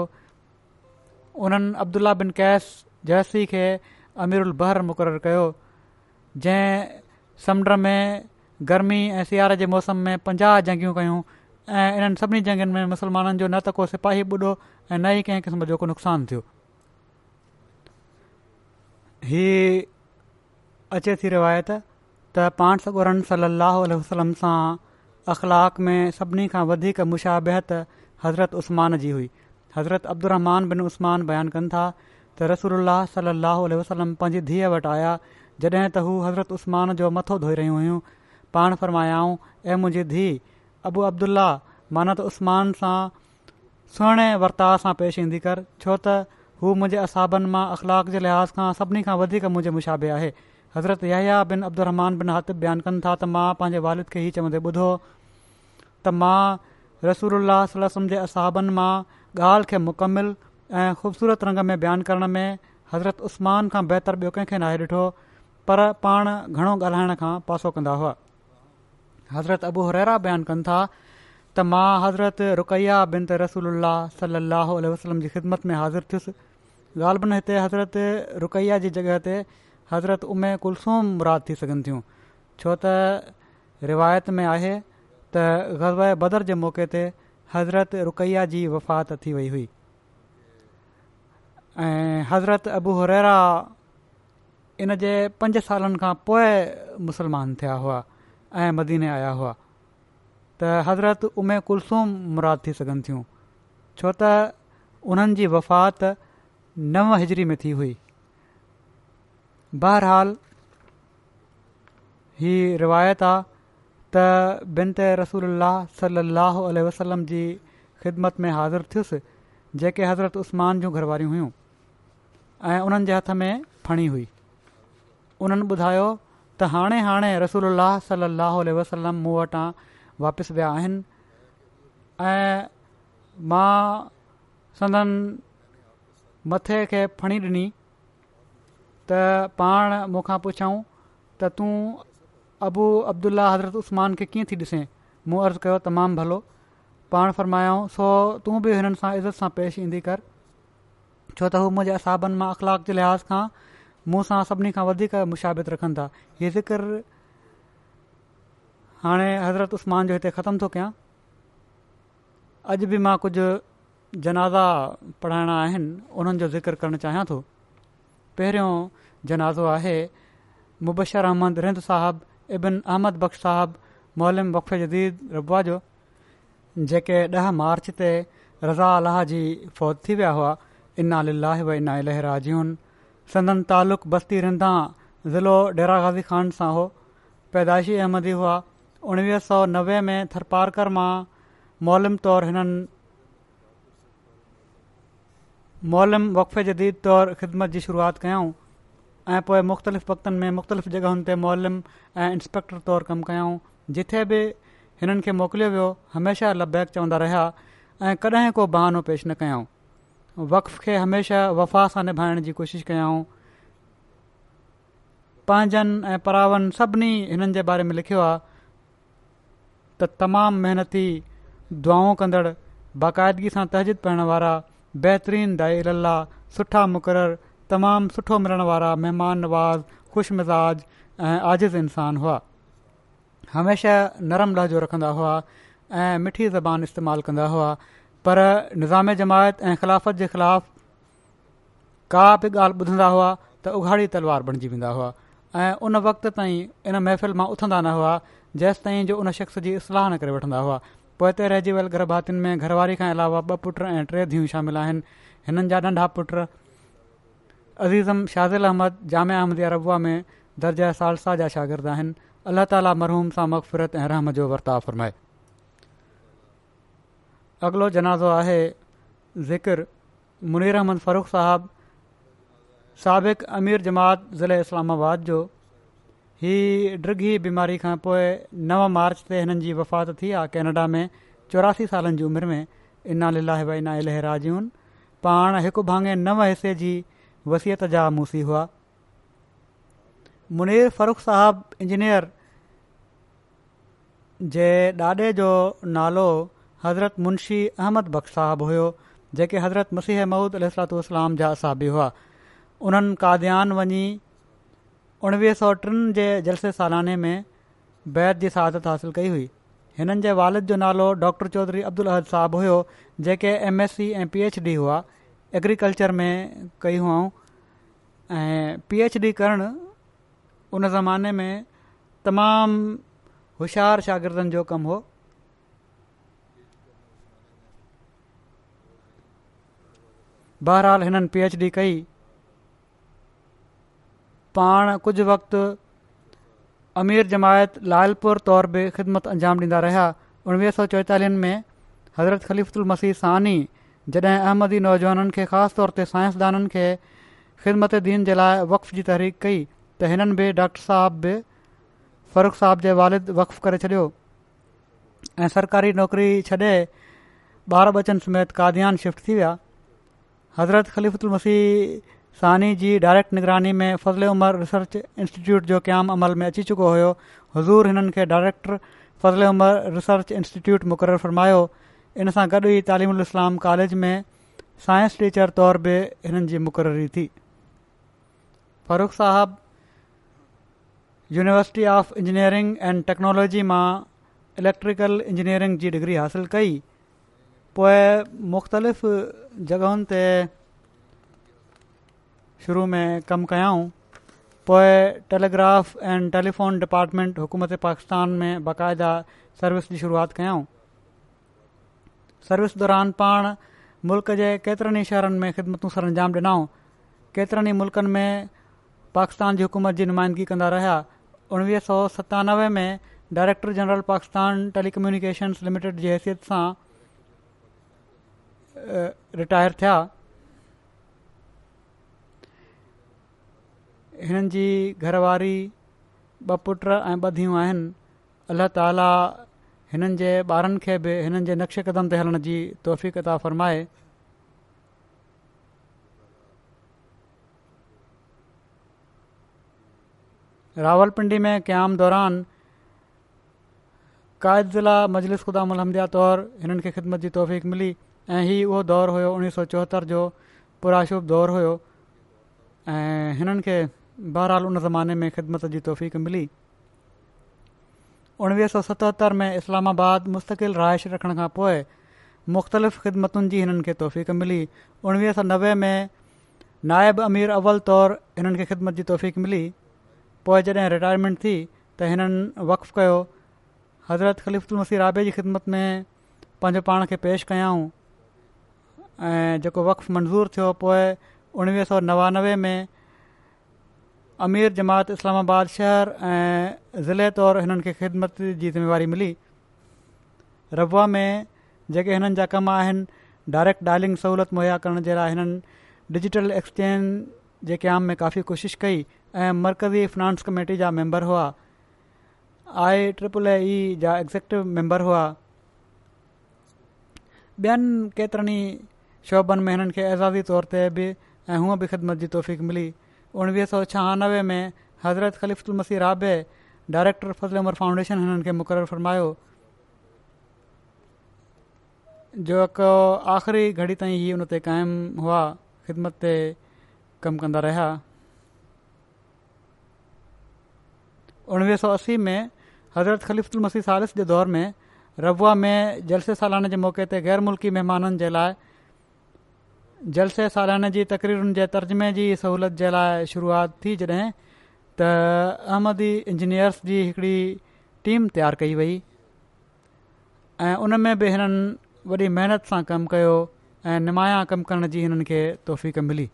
उन्हनि अब्दुला बिन कैस जयसी खे अमीरुबर मुक़ररु कयो जंहिं समुंड में गर्मी ऐं सियारे जे मौसम में पंजाह जंगियूं कयूं ऐं इन्हनि सभिनी जंगनि में मुसलमाननि जो न त को सिपाही ॿुढो ऐं न ई कंहिं क़िस्म जो को नुक़सानु थियो ही अचे थी रिवायत त पाण सगुरन सलाहु वसलम सां अख़लाक़ में सभिनी खां वधीक मुशाबिहत हज़रत उस्मान जी हुई हज़रत अब्दुरमान बिन उस्मान कनि था त रसूला सलाहु वसलम पंहिंजी धीअ वटि आया जॾहिं त हू हज़रत उस्मान जो मथो धोई रहियूं हुयूं पाण फ़र्मायाऊं ऐं मुंहिंजी धीउ अबू अब्दुल्ला माना त उसमान सां सुहिणे वर्ता सां पेश ईंदी कर छो त हू मुंहिंजे असाबनि मां अख़लाक जे लिहाज़ खां सभिनी खां वधीक मुंहिंजे मुशाबे आहे हज़रत या बिन अब्दुहमान बिन हथ बयानु कनि था त मां पंहिंजे वालिद खे ई चवंदे ॿुधो त मां रसूल सलम जे असाबनि मां ॻाल्हि खे मुकमिल ऐं ख़ूबसूरत रंग में बयानु करण में हज़रत उस्मान खां बहितर ॿियो कंहिंखे नाहे ॾिठो पर पाण घणो ॻाल्हाइण खां पासो कंदा हुआ हज़रत अबू हरेरा बयानु कनि था त मां हज़रत रुकैया बिन त रसूल सलाहु वसलम जी ख़िदमत में हाज़िर थियुसि ॻाल्हि बि हिते हज़रत रुकैया जी जॻह ते हज़रत उमे कुलसूम मुराद थी सघनि थियूं छो त रिवायत में आहे त ग़ज़ब बदर जे मौक़े ते हज़रत रुकैया जी वफ़ात थी वई हुई ऐं हज़रत अबूरैरा इन जे पंज सालनि खां पोइ मुसलमान थिया हुआ ऐं मदीने आया हुआ त हज़रत उमे कुल्सोम मुराद थी सघनि थियूं छो त उन्हनि जी वफ़ात नव हिजरी में थी हुई बहरहालु ही रिवायत आहे त बिन रसूल सलाहु वसलम जी ख़िदमत में हाज़िर थियुसि जेके हज़रत उस्तमान जूं घर हुयूं ऐं उन्हनि जे हथ में फ़णी हुई उन्हनि ॿुधायो त हाणे हाणे रसूल सलाहु वसलम मूं वटां वापसि विया आहिनि मां संदन मथे खे फणी ॾिनी त पाण मूंखां पुछऊं त तूं अबू अब्दुल्ला हज़रत उस्मान खे कीअं थी ॾिसे मूं अर्ज़ु कयो तमामु भलो पाण फ़रमायाऊं सो तूं बि हिननि सां इज़त सां पेश ईंदी कर छो त हू मुंहिंजे असाबनि मां अख़लाक जे लिहाज़ खां मूंसां सभिनी खां वधीक मुशाबित रखनि था हीउ ज़िकर हाणे हज़रत उस्मान जो हिते ख़तम थो कया अॼु बि मां कुझु जनाज़ा पढ़ाइणा आहिनि उन्हनि जो ज़िकर करणु चाहियां थो पहिरियों जनाज़ो आहे मुबशर अहमद रिंद साहबु इबिन अहमद बख़्श साहबु मोलिम वक्फे जदीद रबुआ जो जेके ॾह मार्च ते रज़ा अलाह जी फ़ौज थी विया हुआ इन लाह व इना अल राजून संदन तालुक़ बस्ती रिंदा ज़िलो डेरा गाज़ी खान सां हो पैदाइशी अहमदी हुआ उणिवीह सौ नवे में थरपारकर मां मोलम तौरु हिननि मोलम वक़फ़े जदीद तौरु ख़िदमत जी शुरूआति कयऊं ऐं पोए मुख़्तलिफ़ वक़्तनि में मुख़्तलिफ़ जॻहियुनि ते मोलम ऐं इंस्पेक्टर तौरु कमु कयऊं जिथे बि हिननि खे मोकिलियो वियो हमेशह लबैक चवंदा रहिया ऐं कॾहिं को बहानो पेश न कयऊं वक़्फ़ खे हमेशह वफ़ा सां निभाइण जी कोशिशि कयाऊं पंहिंजनि ऐं प्रावन सभिनी हिननि जे बारे में लिखियो आहे त तमामु महिनती दुआऊं कंदड़ बाक़ाइदगी सां तहज़िद पइण वारा बहितरीन दाइल अल्ला सुठा मुक़रर तमामु सुठो मिलण वारा महिमान नवाज़ ख़ुश मिज़ाज ऐं आजिज़ इंसान हुआ हमेशह नरम लहजो रखंदा हुआ ऐं मिठी ज़बान इस्तेमालु कंदा हुआ पर निज़ाम जमायत ऐं ख़िलाफ़त जे ख़िलाफ़ का बि ॻाल्हि ॿुधंदा हुआ त उघाड़ी तलवार बणिजी वेंदा हुआ ऐं उन वक़्त ताईं इन महफ़िल मां उथंदा न हुआ जेसि ताईं जो उन शख़्स जी इस्लाह न करे वठंदा हुआ पोइ हिते रहिजी वियल गर्भातियुनि में घरवारी खां अलावा ॿ पुट ऐं टे धीअ शामिल आहिनि हिननि जा नंढा पुट अज़ीज़म शाज़िल अहमद जाम अहमद या रबु में दर्जा सालसा जा शागिर्द आहिनि अलाह ताला मरहूम सां मक़फ़िरत ऐं रहम जो वर्ताव फ़रमाए अॻिलो जनाज़ो आहे ज़िक्रु मुनीर अहमद फरूख़ साहब साबिक़ु अमीर जमात ज़िले इस्लामाबाद जो ही ड्रग ही बीमारी खां पोइ नव मार्च ते हिननि وفات वफ़ात थी आहे कैनेडा में चौरासी सालनि जी उमिरि में इना लीलाहीना इलाजुनि पाण हिकु भाङे नव हिसे जी वसियत जा मूसी हुआ मुनीर फरूख़ साहिबु इंजीनियर जे ॾाॾे जो नालो हज़रत मुंशी अहमद बख़ साहबु हुयो जेके हज़रत मसीह महूद अलातलाम जा असाबी हुआ उन्हनि काद्यान वञी उणिवीह सौ टिनि जे जलसे सालाने में बैत जी सहादत हासिलु कई हुई हिननि जे वालद जो नालो डॉक्टर चौधरी अब्दुल अहद साहिबु हुयो जेके एम एस सी ऐं पी एच डी हुआ एग्रीकल्चर में कयूं ऐं पी एच डी करणु उन ज़माने में तमामु हुशियारु शागिर्दनि जो कमु हो बहरहाल हिननि पी एच डी कई पाण कुझु वक़्ति अमीर जमायत लालपुर तौर बि ख़िदमत अंजाम ॾींदा रहिया उणिवीह सौ चोएतालीहनि में हज़रत ख़लीफ़ल मसीह सानी जॾहिं अहमदी नौजवाननि खे ख़ासि तौर ते साइंसदाननि खे ख़िदमत दीन जे लाइ वक़्फ़ जी तहरीक़ कई त हिननि बि डॉक्टर साहब बि फरूख साहब जे वालिद वक़फ़ करे छॾियो ऐं सरकारी नौकरी छॾे ॿार बचन समेत काद्यान शिफ्ट थी विया हज़रत ख़लीफ़ुलमसी सानी जी डायरेक्ट निगरानी में میں उमिरि रिसर्च ریسرچ जो جو अमल में अची चुको हुयो हज़ूर हिननि खे डायरेक्टर फज़िलमर रिसर्च इंस्टिट्यूट मुक़ररु फ़रमायो इन सां गॾु ई तालिम उल इस्लाम कॉलेज में साइंस टीचर तौर बि हिननि जी मुक़ररी थी Farrukh Sahab University of Engineering and Technology मां इलेक्ट्रिकल इंजीनियरिंग जी डिग्री हासिलु कई पोइ मुख़्तलिफ़ जॻहियुनि ते शुरू में कमु कयाऊं पोइ टेलीग्राफ एंड टेलीफोन डिपार्टमेंट हुकूमत पाकिस्तान में बाक़ाइदा सर्विस जी शुरुआति कयाऊं सर्विस दौरान पाण मुल्क जे केतिरनि ई शहरनि में ख़िदमतूं सर अंजाम ॾिनऊं केतिरनि ई मुल्कनि में पाकिस्तान जी हुकूमत जी नुमाइंदगी कंदा रहिया उणिवीह सौ सतानवे में director general Pakistan Telecommunications Limited जी हैसियत सां रिटायर थिया हिननि जी घरवारी ॿ पुट ऐं ॿ धीअ आहिनि अल्ल्हा ताला हिननि जे ॿारनि खे बि हिननि जे नक्श कदम ते हलण जी तौफ़ीक़ता फ़रमाए रावलपिंडी में क़याम दौरान क़ायदिला मजलिस ख़ुदा अलहदिया तौरु हिननि खे ख़िदमत जी तौफ़ीक़ मिली ऐं हीअ उहो दौरु हुयो उणिवीह सौ चोहतरि जो पुराशुभ दौरु हुयो ऐं हिननि खे बहरालु उन ज़माने में ख़िदमत जी तौफ़ीक़ु मिली उणिवीह सौ सतहतरि में इस्लामाबाद मुस्तक़िल रहाइश रखण खां पोइ मुख़्तलिफ़ ख़िदमतुनि जी हिननि खे तौफ़ु मिली उणिवीह सौ नवे में नायब अमीर अव्वल तौरु हिननि खे ख़िदमत जी तौफ़ीक़ु मिली पोइ जॾहिं रिटायरमेंट थी त हिननि वक़्फ़ कयो हज़रत ख़लीफ़ुल मसीर आबे जी ख़िदमत में पंहिंजो पाण खे पेश कयऊं ऐं जेको वकफ़ु मंज़ूर थियो पोइ उणिवीह सौ नवानवे में अमीर जमात इस्लामाबाद शहर ऐं ज़िले तौरु हिननि खे ख़िदमत जी ज़िमेवारी मिली रबा में जेके हिननि जा कम आहिनि डायरेक्ट डायलिंग सहूलियत मुहैया करण जे लाइ हिननि डिजिटल एक्सचेंज जे क़याम में काफ़ी कोशिशि कई ऐं मर्कज़ी फिनांस कमेटी जा मेंबर हुआ आई ट्रिपल ए ई जा एक्ज़ेक्टिव मैंबर हुआ ॿियनि केतिरनि ई शोभनि में हिननि खे एज़ादी तौर ते बि ऐं हूअ बि ख़िदमत जी तौफ़ीक़ मिली उणिवीह सौ छहानवे में हज़रत ख़लीफ़लमसी राबे डायरेक्टर फज़ल उमर फाउंडेशन हिननि खे मुक़ररु फरमायो जो हिक आख़िरी घड़ी ताईं ई हुन ते क़ाइमु हुआ ख़िदमत ते कमु कंदा रहिया उणिवीह सौ असी में हज़रत ख़लीफ़लमसी सालिस जे दौर में रबुआ में जलसे सालाना जे मौके ते ग़ैर मुल्की महिमाननि जे लाइ जलसे सालाने जी तक़रीरुनि जे तर्जमे जी सहूलियत जे लाइ शुरुआत थी जॾहिं त अहमदी इंजीनियर्स जी हिकिड़ी टीम तयार कई वई ऐं उन में बि हिननि वॾी महिनत सां कमु कयो ऐं निमाया कमु करण जी हिननि खे तोफ़ीक मिली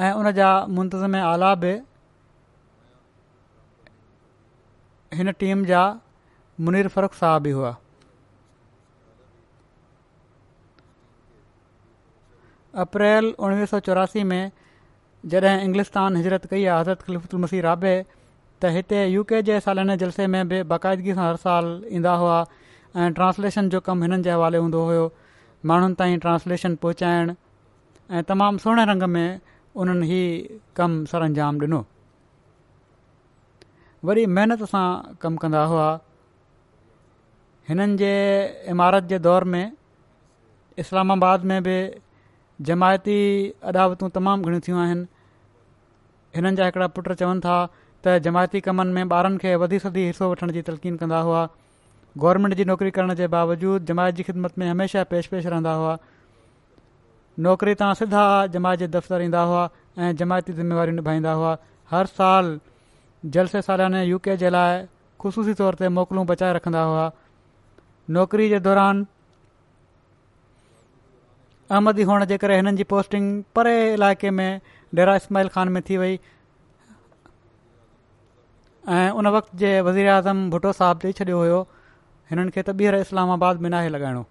ऐं उन जा मुंतज़िम आला बि हिन टीम जा मुनीर फरुख साहब बि हुआ अप्रैल उणिवीह सौ चौरासी में जॾहिं इंग्लिस्तान हिजरत कई आहे हज़रत खिलिफ़्तल मसीह राबे त हिते यू के जे सालाने जलसे में बि बाक़ाइदगीअ सां हर साल ईंदा हुआ ऐं ट्रांसलेशन जो कमु हिननि जे हवाले हूंदो हुयो माण्हुनि ताईं ट्रांसलेशन पहुचाइण ऐं तमामु सुहिणे रंग में उन्हनि ई कमु सरंजाम ॾिनो वरी महिनत सां कमु कंदा हुआ हिननि जे इमारत जे दौर में इस्लामाबाद में बि जमायती अदावतूं तमामु घणियूं थियूं आहिनि हिननि जा हिकिड़ा पुट चवनि था त जमायती कमनि में ॿारनि खे वधी सदी हिसो वठण जी तलक़ीन कंदा हुआ गवर्नमेंट जी नौकरी करण जे बावजूदि जमायत जी ख़िदमत में हमेशह पेश पेश रहंदा हुआ नौकरी तां सिधा जमायत जे दफ़्तर ईंदा हुआ ऐं जमायती ज़िम्मेवारियूं निभाईंदा हुआ हर साल जलसे सालाने यू के जे लाइ ख़ुशूसी तौर ते मोकिलूं बचाए रखंदा हुआ नौकरी जे दौरान अहमदी हुअण जे करे हिननि जी पोस्टिंग परे इलाइक़े में डेरा इस्माइल ख़ान में थी वई ऐं उन वक़्त जे वज़ीराज़म भुटो साहबु चई छॾियो हुयो हिननि खे त ॿीहर इस्लामाबाद में नाहे लॻाइणो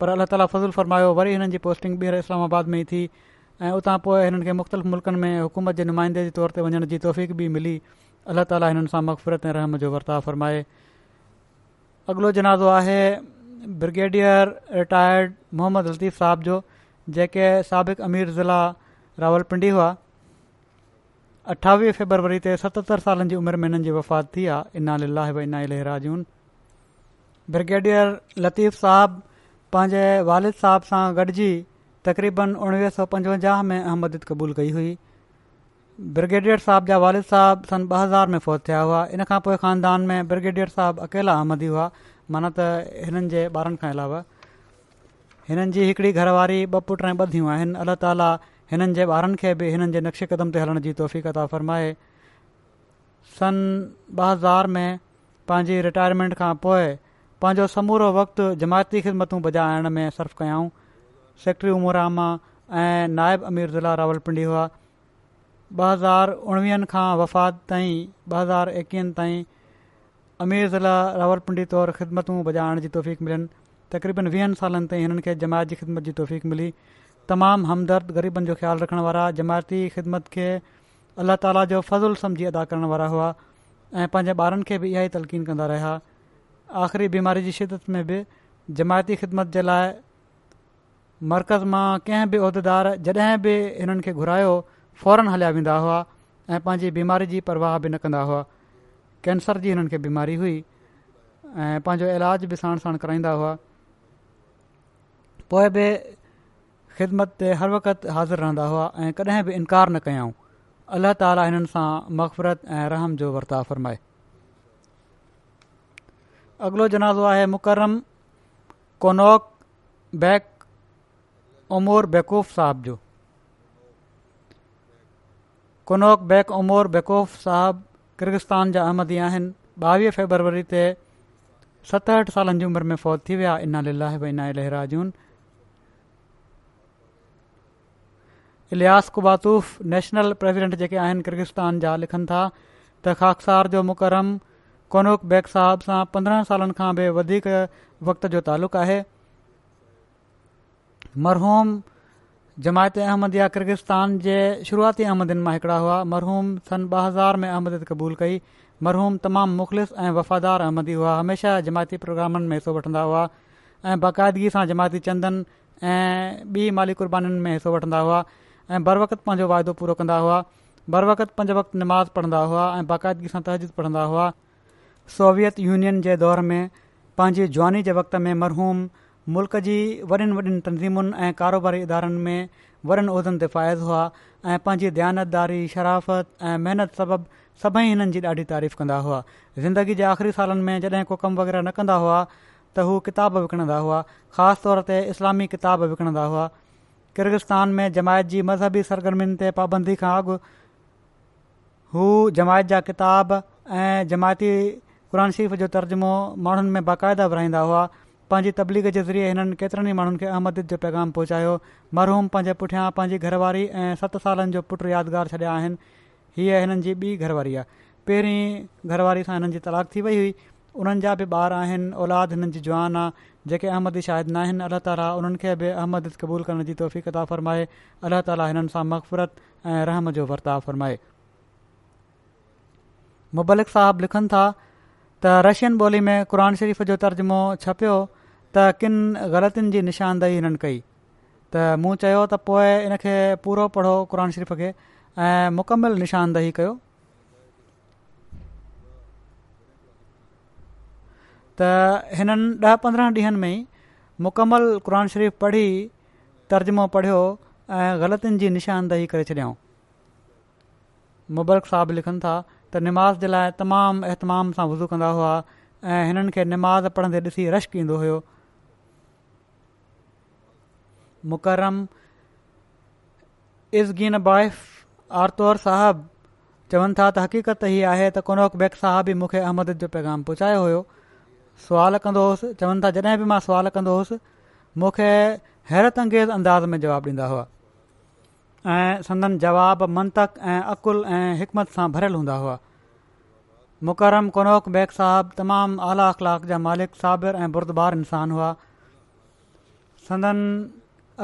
पर अल्लाह ताला फज़ुल फ़रमायो वरी हिननि जी पोस्टिंग ॿीहर इस्लामाबाद में ई थी ऐं उतां पोइ हिननि खे मुख़्तलिफ़ मुल्कनि में हुकूमत जे नुमाइंदे जे तौर ते वञण जी तौफ़ बि मिली अल्लाह ताला हिननि सां मक़फ़रत ऐं रहम जो वर्ताव फ़रमाए अॻिलो जनाज़ो आहे ब्रिगेडियर रिटायर्ड मोहम्मद लतीफ़ साहिब जो जेके साबिक़ु अमीर ज़िला रावलपिंडी हुआ अठावीह फेबरवरी ते सतहतरि सालनि जी उमिरि में हिननि जी वफ़ात थी आहे इना ला ब इना इलाजून ब्रिगेडियर लतीफ़ साहिबु पंहिंजे वारिद साहिब सां गॾिजी तक़रीबन उणिवीह सौ पंजवंजाह में अहमद क़बूल कई हुई ब्रिगेडियर साहिब जा वालिद साहिबु सन ॿ हज़ार में फ़ौत थिया हुआ इन खां पोइ ख़ानदान में ब्रिगेडियर साहिबु अकेला अहमदी हुआ माना त हिननि जे ॿारनि खां अलावा हिननि जी हिकिड़ी घरवारी ॿ पुट ऐं ॿ थियूं आहिनि अलाह ताला हिननि जे ॿारनि खे बि हिननि जे कदम ते हलण जी तौफ़ता फरमाए सन ॿ हज़ार में पंहिंजी रिटायरमेंट खां पोइ पंहिंजो समूरो वक़्तु जमायती ख़िदमतूं बजाइण में सर्फ़ कयूं सेक्रेटरी उमर ऐं नायब अमीर ज़िला रावलपिंडी हुआ ॿ हज़ार उणिवीहनि खां वफ़ात ताईं ॿ हज़ार अमीर ज़िला रावरपुडी तौर ख़िदमतूं बजाइण जी तौफ़ीक़ु मिलनि तक़रीबन वीहनि सालनि ताईं हिननि खे जमायती ख़िदमत जी तौफ़ीक़ मिली तमामु हमदर्द ग़रीबनि जो ख़्यालु रखण वारा जमायती ख़िदमत खे अल्ला ताला जो फज़ुलु सम्झी अदा करण वारा हुआ ऐं पंहिंजे ॿारनि खे बि इहा ई तलक़ीन कंदा रहिया आख़िरी बीमारी जी शिदत में बि जमायती ख़िदमत जे लाइ मरकज़ मां कंहिं बि उहिदेदार जॾहिं बि हिननि खे घुरायो फौरन हलिया वेंदा हुआ ऐं पंहिंजी बीमारी जी परवाह बि न कंदा हुआ कैंसर जी हिननि खे बीमारी हुई ऐं पंहिंजो इलाजु बि साण साण कराईंदा हुआ पोइ बि ख़िदमत ते हर वक़्तु हाज़िर रहंदा हुआ ऐं कॾहिं बि इनकार न कयऊं अल्लाह ताली हिननि सां मफ़रत ऐं रहम जो वर्ताउ फ़रमाए अॻिलो जनाज़ो आहे मुकरम क़नॉक बैक अमोर बेवूफ़ साहब जो क़नोक बैक साहबु किर्गिस्तान जा अहमदी आहिनि ॿावीह फेबरवरी ते सतहठि सालनि जी उमिरि में फ़ौत थी विया इनाहराज इलियास कुबातूफ़ नेशनल प्रेज़िडेंट जेके आहिनि किर्गिज़त्तान जा लिखनि था त ख़ाख़ार जो मुकरम कौनोक बेग साहिब सां पंद्रहं सालनि खां बि वधीक वक़्त जो तालुक़ु आहे मरहोम जमायत अहमद किर्गिस्तान किरगिज़ान जे शुरूआती अहमदिन मां हिकिड़ा हुआ मरहूम सन ॿ हज़ार में अहमद क़बूल कई मरहूम तमामु मुख़लिस ऐं वफ़ादार अहमदी हुआ हमेशह जमायती प्रोग्रामनि में हिसो वठंदा हुआ ऐं बाक़ाइदगी सां जमायती चंदन ऐं ॿी माली क़ुर्बानीुनि में हिसो वठंदा हुआ ऐं वक़्त पंहिंजो वाइदो पूरो कंदा हुआ बर वक़्त पंज वक़्त निमाज़ पढ़ंदा हुआ ऐं बाक़ाइदगी सां तहज़ीद पढ़ंदा हुआ सोवियत यूनियन जे दौर में पंहिंजी जवानी जे वक़्त में मरहूम मुल्क़ जी वॾियुनि वॾियुनि तनज़ीमुनि ऐं कारोबारी इदारनि में वॾनि उहिदनि ते फ़ाइज़ हुआ ऐं पंहिंजी ज़्यानतदारी शराफ़त ऐं महिनत सबब सभई हिननि जी ॾाढी तारीफ़ कंदा हुआ ज़िंदगी जे आख़िरी सालनि में जॾहिं को कमु वग़ैरह न कंदा हुआ त हू किताब विकणंदा हुआ ख़ासि तौर ते इस्लामी किताब विकणंदा हुआ किर्गिस्तान में जमायत जी मज़हबी सरगर्मियुनि ते पाबंदी खां अॻु हू जमायत जा किताब ऐं जमायती क़ुर शरीफ़ जो तर्जुमो माण्हुनि में बाक़ाइदा विरिहाईंदा हुआ पंहिंजी तबलीग जे ज़रिए हिननि केतिरनि ई माण्हुनि खे अहमद जो पैगाम पहुचायो मरहूम पंहिंजे पुठियां पंहिंजी घरवारी ऐं सत सालनि जो पुटु यादिगारु छॾिया आहिनि हीअ हिननि जी ॿी घरवारी आहे पहिरीं घरवारी सां हिननि जी तलाक थी वई हुई उन्हनि जा बि ॿार आहिनि औलाद हिननि जी जुआान आहे जेके अहमद शाहिद न आहिनि अलाह ताला उन्हनि खे बि अहमद क़बूल करण जी तौफ़ीक़ता फ़र्माए अलाह ताली हिननि सां मक़फ़रत ऐं रहम जो वर्ता फ़रमाए मुबलिक साहब लिखनि था त रशियन ॿोली में क़ुर शरीफ़ जो तर्जुमो छपियो किन ग़लतिनि जी निशानदेही हिननि कई त मूं चयो त पोइ पूरो पढ़ो क़ुर शरीफ़ खे ऐं मुकमल निशानदेही कयो त हिननि ॾह पंद्रहं ॾींहनि में ई मुकमलु पढ़ी तर्जुमो पढ़ियो ऐं ग़लतिनि जी निशानदेही करे मुबरक साहब लिखनि था त निमाज़ जे लाइ तमामु अहतमाम सां वज़ू कंदा हुआ ऐं हिननि खे निमाज़ पढ़ंदे ॾिसी ईंदो मुकरम इज़ीन बाइफ आरतौर साहब चवनि था त हक़ीक़त हीअ आहे त क़ौनोक बेग साहब ई मूंखे अहमद जो पैगाम पहुचायो हुयो सुवाल कंदो होसि चवनि था जॾहिं बि मां सुवाल कंदो होसि मूंखे हैरत अंगेज़ अंदाज़ में जवाबु ॾींदा हुआ ऐं संदन जवाब मंतक ऐं अक़ुल ऐं हिकमत सां भरियलु हूंदा हुआ मुकरम क़ौनोक बेक साहब तमामु आला अख़लाक जा मालिक साबिर ऐं बुरदबार इंसान हुआ संदन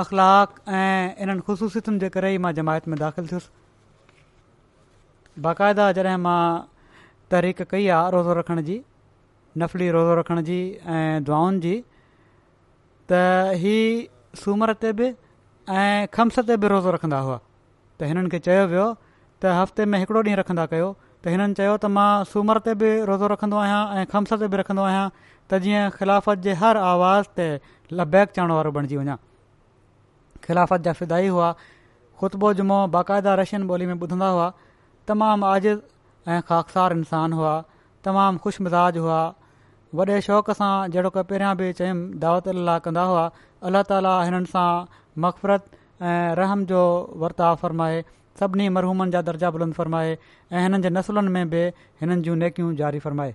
अख़लाक़ ऐं इन्हनि ख़ुशूसियतुनि जे करे ई मां जमायत में दाख़िलु थियुसि बाक़ाइदा जॾहिं मां तहरीक कई आहे रोज़ो रखण जी नफ़ली रोज़ो रखण जी ऐं दुआउनि जी त ही सूमर ते बि ऐं खम्स ते बि रोज़ो रखंदा हुआ त हिननि खे चयो वियो त हफ़्ते में हिकिड़ो ॾींहुं रखंदा कयो त हिननि चयो त मां सूमर ते बि रोज़ो रखंदो आहियां ऐं खमस ते बि रखंदो आहियां त जीअं ख़िलाफ़त जे हर आवाज़ ते लबैक वारो बणिजी ख़िलाफ़त जा फिदाई हुआ ख़ुतबो जुमो बाक़ाइदा रशियन ॿोली में ॿुधंदा हुआ तमामु आज़िज़ ऐं ख़ाकसार इंसान हुआ तमामु ख़ुश मिज़ाज हुआ वॾे शौक़ सां जहिड़ो की पहिरियां बि चयुमि दावत अलाह कंदा हुआ अल्लाह ताला हिननि सां मफ़रत ऐं रहम जो वर्ताव फ़र्माए सभिनी मरहूमनि जा दर्जा बुलंद फ़र्माए ऐं हिननि जे नसुलनि में बि हिननि जूं नेकियूं जारी फ़र्माए